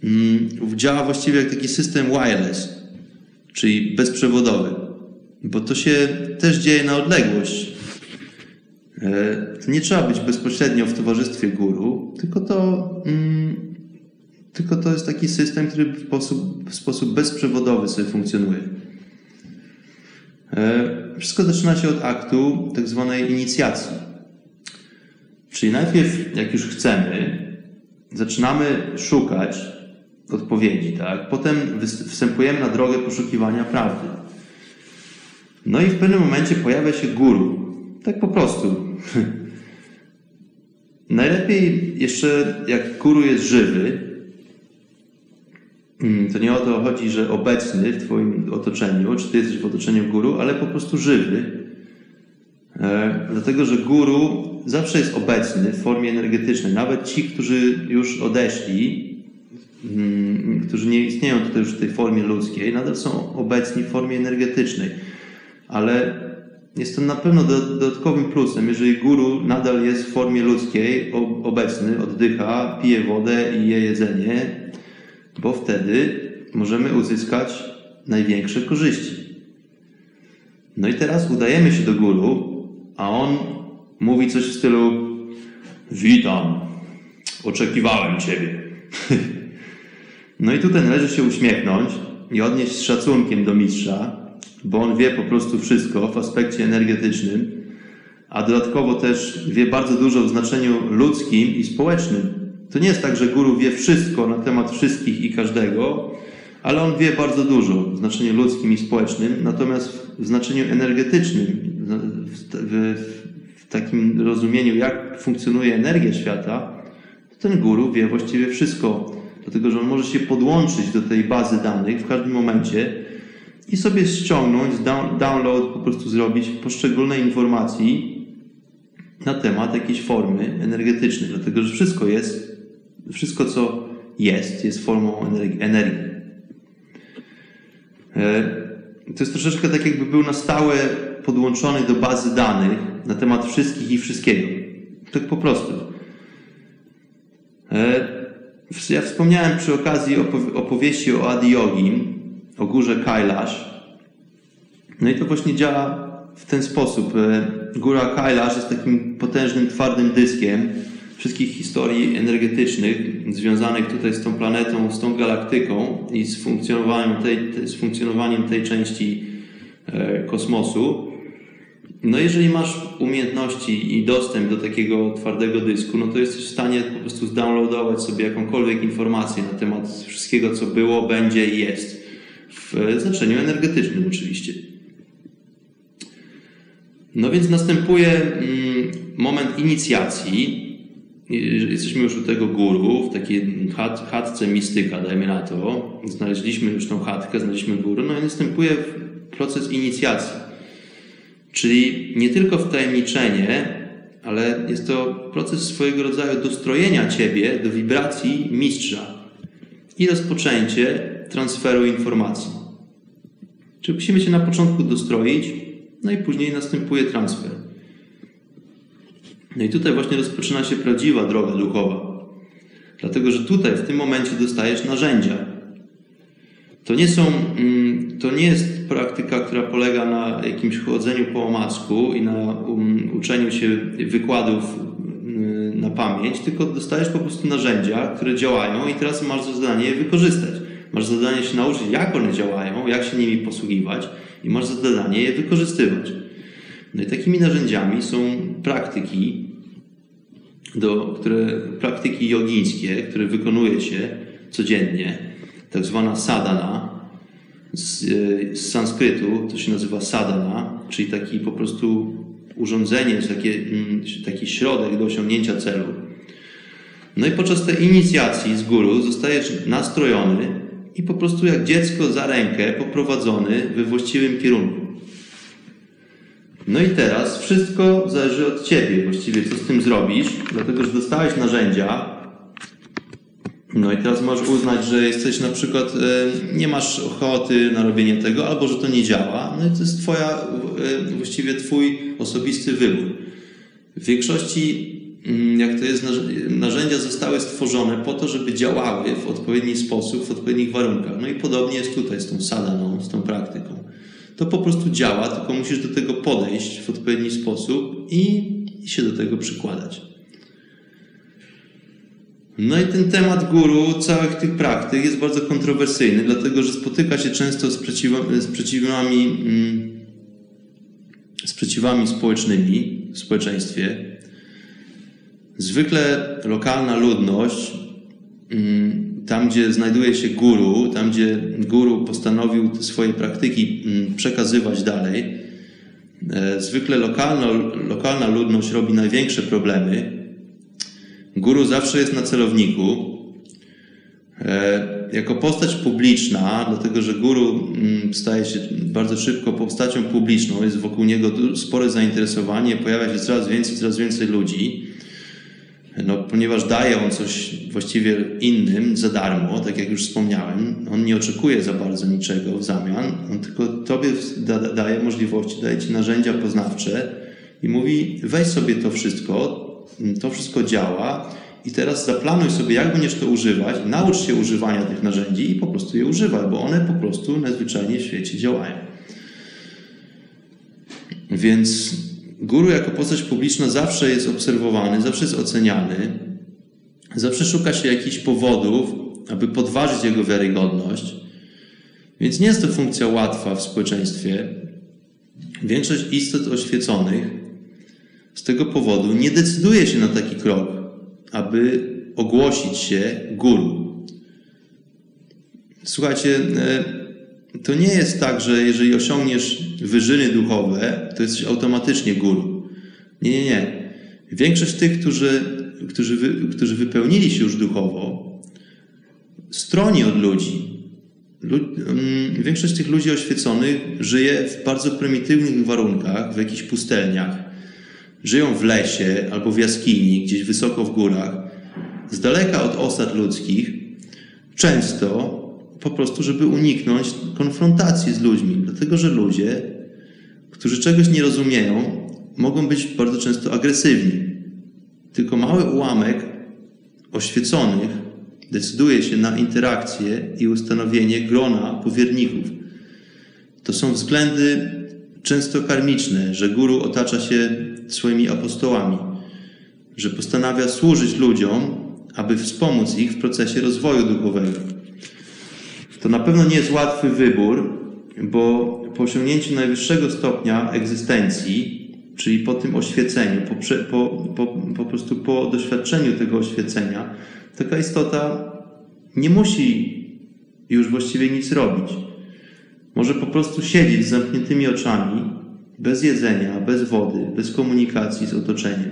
mm, działa właściwie jak taki system wireless, czyli bezprzewodowy, bo to się też dzieje na odległość. E, nie trzeba być bezpośrednio w towarzystwie guru, tylko to, mm, tylko to jest taki system, który w sposób, w sposób bezprzewodowy sobie funkcjonuje. E, wszystko zaczyna się od aktu tak zwanej inicjacji. Czyli najpierw, jak już chcemy, zaczynamy szukać odpowiedzi, tak? Potem wstępujemy na drogę poszukiwania prawdy. No i w pewnym momencie pojawia się guru. Tak po prostu. [laughs] Najlepiej jeszcze, jak guru jest żywy, mm, to nie o to chodzi, że obecny w Twoim otoczeniu, czy Ty jesteś w otoczeniu guru, ale po prostu żywy. E, dlatego, że guru zawsze jest obecny w formie energetycznej. Nawet ci, którzy już odeszli, mm, którzy nie istnieją tutaj już w tej formie ludzkiej, nadal są obecni w formie energetycznej. Ale jest to na pewno dodatkowym plusem, jeżeli guru nadal jest w formie ludzkiej, obecny, oddycha, pije wodę i je jedzenie, bo wtedy możemy uzyskać największe korzyści. No i teraz udajemy się do guru, a on mówi coś w stylu Witam, oczekiwałem Ciebie. [laughs] no i tutaj należy się uśmiechnąć i odnieść z szacunkiem do mistrza, bo on wie po prostu wszystko w aspekcie energetycznym, a dodatkowo też wie bardzo dużo w znaczeniu ludzkim i społecznym. To nie jest tak, że guru wie wszystko na temat wszystkich i każdego, ale on wie bardzo dużo w znaczeniu ludzkim i społecznym, natomiast w znaczeniu energetycznym, w, w, takim rozumieniu, jak funkcjonuje energia świata, ten guru wie właściwie wszystko, dlatego że on może się podłączyć do tej bazy danych w każdym momencie i sobie ściągnąć, download po prostu zrobić poszczególne informacji na temat jakiejś formy energetycznej, dlatego że wszystko jest, wszystko co jest, jest formą energii. E, to jest troszeczkę tak, jakby był na stałe podłączony do bazy danych na temat wszystkich i wszystkiego. Tak po prostu. E, ja wspomniałem przy okazji opowieści o Adiogim, o górze Kailash. No i to właśnie działa w ten sposób. E, góra Kailash jest takim potężnym, twardym dyskiem wszystkich historii energetycznych związanych tutaj z tą planetą, z tą galaktyką i z funkcjonowaniem tej, z funkcjonowaniem tej części e, kosmosu. No jeżeli masz umiejętności i dostęp do takiego twardego dysku, no to jesteś w stanie po prostu zdownloadować sobie jakąkolwiek informację na temat wszystkiego, co było, będzie i jest. W znaczeniu energetycznym oczywiście. No więc następuje mm, moment inicjacji. Jesteśmy już u tego guru, w takiej chat, chatce mistyka, dajmy na to. Znaleźliśmy już tą chatkę, znaleźliśmy guru, no i następuje proces inicjacji Czyli nie tylko wtajemniczenie, ale jest to proces swojego rodzaju dostrojenia Ciebie do wibracji mistrza i rozpoczęcie transferu informacji. Czyli musimy się na początku dostroić, no i później następuje transfer. No i tutaj właśnie rozpoczyna się prawdziwa droga duchowa. Dlatego, że tutaj w tym momencie dostajesz narzędzia. To nie są, mm, to nie jest praktyka, która polega na jakimś chodzeniu po omacku i na um, uczeniu się wykładów y, na pamięć, tylko dostajesz po prostu narzędzia, które działają i teraz masz zadanie je wykorzystać. Masz zadanie się nauczyć, jak one działają, jak się nimi posługiwać i masz zadanie je wykorzystywać. No i takimi narzędziami są praktyki, do, które, praktyki jogińskie, które wykonuje się codziennie, tak zwana sadhana, z, e, z sanskrytu, to się nazywa sadhana, czyli taki po prostu urządzenie, taki, mm, taki środek do osiągnięcia celu. No i podczas tej inicjacji z góru zostajesz nastrojony i po prostu jak dziecko za rękę poprowadzony we właściwym kierunku. No i teraz wszystko zależy od Ciebie właściwie, co z tym zrobisz, dlatego że dostałeś narzędzia. No i teraz możesz uznać, że jesteś na przykład, e, nie masz ochoty na robienie tego, albo że to nie działa. No i to jest Twoja, e, właściwie Twój osobisty wybór. W większości, jak to jest, narzędzia zostały stworzone po to, żeby działały w odpowiedni sposób, w odpowiednich warunkach. No i podobnie jest tutaj z tą sadaną, z tą praktyką to po prostu działa, tylko musisz do tego podejść w odpowiedni sposób i, się do tego przykładać. No i ten temat guru, całych tych praktyk jest bardzo kontrowersyjny, dlatego że spotyka się często z, przeciwami, sprzeciwami, mm, sprzeciwami społecznymi w społeczeństwie. Zwykle lokalna ludność mm, tam, gdzie znajduje się guru, tam, gdzie guru postanowił swoje praktyki mm, przekazywać dalej, e, zwykle lokalno, lokalna ludność robi największe problemy. Guru zawsze jest na celowniku. E, jako postać publiczna, dlatego że guru mm, staje się bardzo szybko postacią publiczną, jest wokół niego spore zainteresowanie, pojawia się coraz więcej, coraz więcej ludzi no, ponieważ daje on coś właściwie innym za darmo, tak jak już wspomniałem, on nie oczekuje za bardzo niczego w zamian, on tylko tobie da, daje możliwości, daje ci narzędzia poznawcze i mówi: weź sobie to wszystko, to wszystko działa i teraz zaplanuj sobie, jak będziesz to używać, naucz się używania tych narzędzi i po prostu je używaj, bo one po prostu najzwyczajniej w świecie działają. Więc Guru jako postać publiczna zawsze jest obserwowany, zawsze jest oceniany, zawsze szuka się jakichś powodów, aby podważyć jego wiarygodność. Więc nie jest to funkcja łatwa w społeczeństwie. Większość istot oświeconych z tego powodu nie decyduje się na taki krok, aby ogłosić się guru. Słuchajcie, e, to nie jest tak, że jeżeli osiągniesz wyżyny duchowe, to jesteś automatycznie guru. Nie, nie, nie. Większość tych, którzy, którzy, wy, którzy wypełnili się już duchowo, stroni od ludzi. Lud, um, większość tych ludzi oświeconych żyje w bardzo prymitywnych warunkach, w jakichś pustelniach. Żyją w lesie albo w jaskini, gdzieś wysoko w górach, z daleka od osad ludzkich. Często po prostu, żeby uniknąć konfrontacji z ludźmi, dlatego że ludzie, którzy czegoś nie rozumieją, mogą być bardzo często agresywni. Tylko mały ułamek oświeconych decyduje się na interakcję i ustanowienie grona powierników. To są względy często karmiczne, że guru otacza się swoimi apostołami, że postanawia służyć ludziom, aby wspomóc ich w procesie rozwoju duchowego. To na pewno nie jest łatwy wybór, bo po osiągnięciu najwyższego stopnia egzystencji, czyli po tym oświeceniu, po, po, po, po prostu po doświadczeniu tego oświecenia, taka istota nie musi już właściwie nic robić. Może po prostu siedzieć z zamkniętymi oczami, bez jedzenia, bez wody, bez komunikacji z otoczeniem.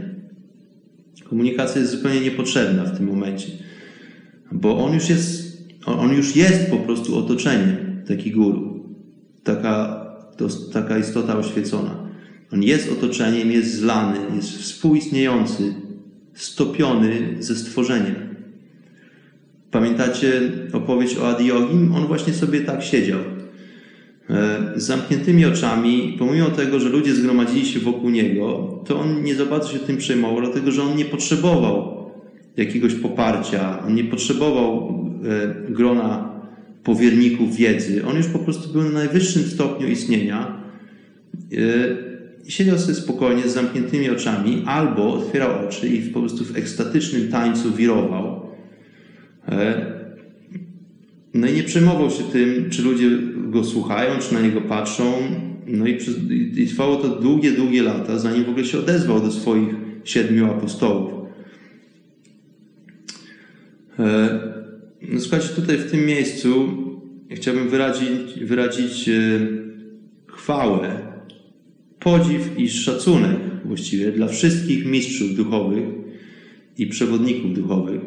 Komunikacja jest zupełnie niepotrzebna w tym momencie, bo on już jest on już jest po prostu otoczeniem, taki guru, taka, to, taka istota oświecona. On jest otoczeniem, jest zlany, jest współistniejący, stopiony ze stworzeniem. Pamiętacie opowieść o Adiogim? On właśnie sobie tak siedział. E, z zamkniętymi oczami, pomimo tego, że ludzie zgromadzili się wokół niego, to on nie za bardzo się tym przejmował, dlatego że on nie potrzebował jakiegoś poparcia, on nie potrzebował grona powierników wiedzy. On już po prostu był na najwyższym stopniu istnienia. E, siedział sobie spokojnie z zamkniętymi oczami, albo otwierał oczy i po prostu w ekstatycznym tańcu wirował. E, no i nie przejmował się tym, czy ludzie go słuchają, czy na niego patrzą. No i, przez, i trwało to długie, długie lata, zanim w ogóle się odezwał do swoich siedmiu apostołów. No słuchajcie, tutaj w tym miejscu chciałbym wyrazić, wyrazić e, chwałę, podziw i szacunek właściwie dla wszystkich mistrzów duchowych i przewodników duchowych,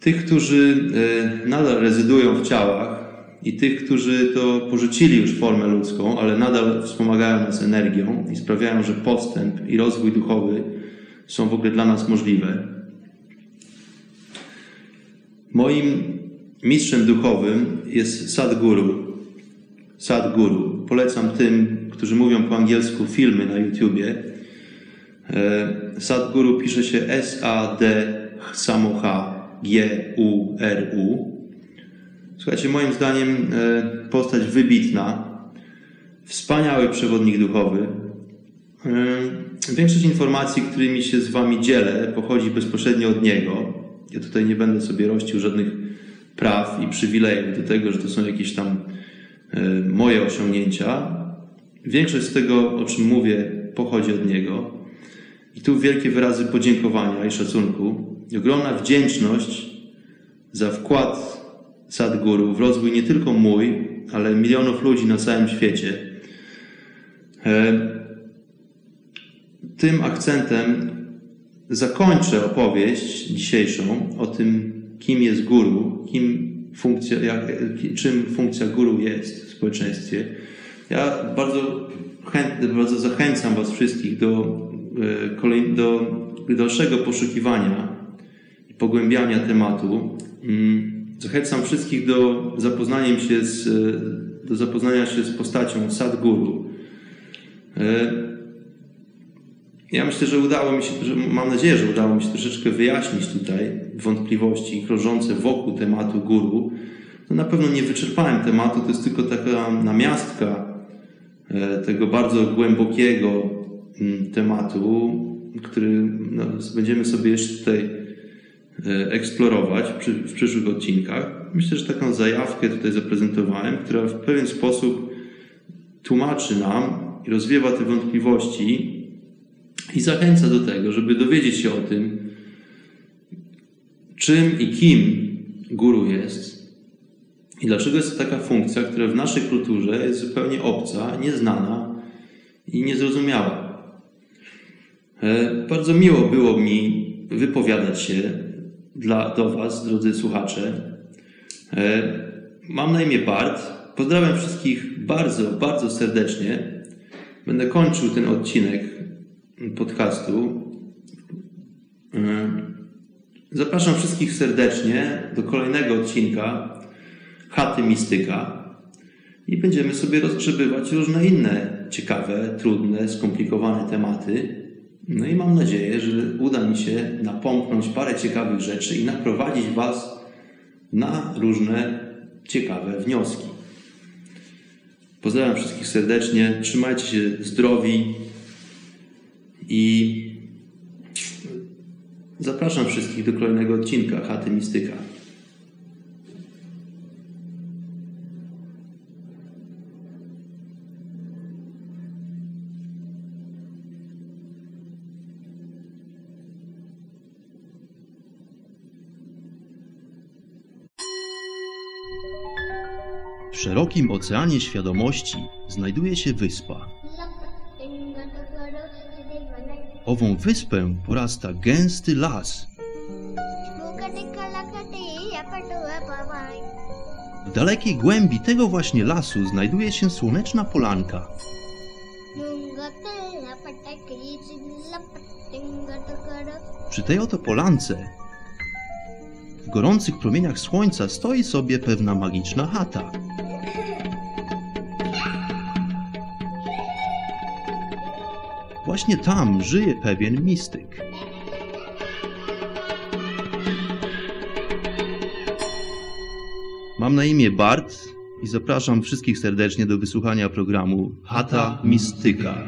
Tych, którzy e, nadal rezydują w ciałach i tych, którzy to porzucili już formę ludzką, ale nadal wspomagają nas energią i sprawiają, że postęp i rozwój duchowy są w ogóle dla nas możliwe. Moim mistrzem duchowym jest Sadhguru. Sadhguru. Polecam tym, którzy mówią po angielsku filmy na YouTubie. E, Sadhguru pisze się S-A-D samo H G-U-R-U. Słuchajcie, moim zdaniem e, postać wybitna, wspaniały przewodnik duchowy. E, większość informacji, którymi się z Wami dzielę, pochodzi bezpośrednio od niego. Ja tutaj nie będę sobie rościł żadnych praw i przywilejów do tego, że to są jakieś tam moje osiągnięcia. Większość z tego, o czym mówię, pochodzi od niego. I tu wielkie wyrazy podziękowania i szacunku. I ogromna wdzięczność za wkład Sadguru w rozwój nie tylko mój, ale milionów ludzi na całym świecie. E, tym akcentem zakończę opowieść dzisiejszą o tym, kim jest guru, kim funkcja, jak, czym funkcja guru jest w społeczeństwie. Ja bardzo, bardzo zachęcam Was wszystkich do, e, do dalszego poszukiwania i pogłębiania tematu. Mm, zachęcam wszystkich do zapoznania się z, do zapoznania się z postacią Sadguru. Ja myślę, że udało mi się, mam nadzieję, że udało mi się troszeczkę wyjaśnić tutaj wątpliwości krążące wokół tematu guru. No na pewno nie wyczerpałem tematu, to jest tylko taka namiastka e, tego bardzo głębokiego mm, tematu, który no, będziemy sobie jeszcze tutaj e, eksplorować w przyszłych odcinkach. Myślę, że taką zajawkę tutaj zaprezentowałem, która w pewien sposób tłumaczy nam i rozwiewa te wątpliwości i zachęca do tego, żeby dowiedzieć się o tym, czym i kim guru jest i dlaczego jest to taka funkcja, która w naszej kulturze jest zupełnie obca, nieznana i niezrozumiała. E, bardzo miło było mi wypowiadać się dla, do Was, drodzy słuchacze. E, mam na imię Bart. Pozdrawiam wszystkich bardzo, bardzo serdecznie. Będę kończył ten odcinek podcastu. E, zapraszam wszystkich serdecznie do kolejnego odcinka Chaty Mistyka i będziemy sobie rozgrzebywać różne inne ciekawe, trudne, skomplikowane tematy. No i mam nadzieję, że uda mi się napomknąć parę ciekawych rzeczy i naprowadzić Was na różne ciekawe wnioski. Pozdrawiam wszystkich serdecznie, trzymajcie się zdrowi i zapraszam wszystkich do kolejnego odcinka Chaty Mistyka. W szerokim oceanie świadomości znajduje się wyspa. Ową wyspę porasta gęsty las. W dalekiej głębi tego właśnie lasu znajduje się słoneczna polanka. Przy tej oto polance w gorących promieniach słońca stoi sobie pewna magiczna chata. [laughs] Właśnie tam żyje pewien mistyk. Mam na imię Bart i zapraszam wszystkich serdecznie do wysłuchania programu Chata Mistyka.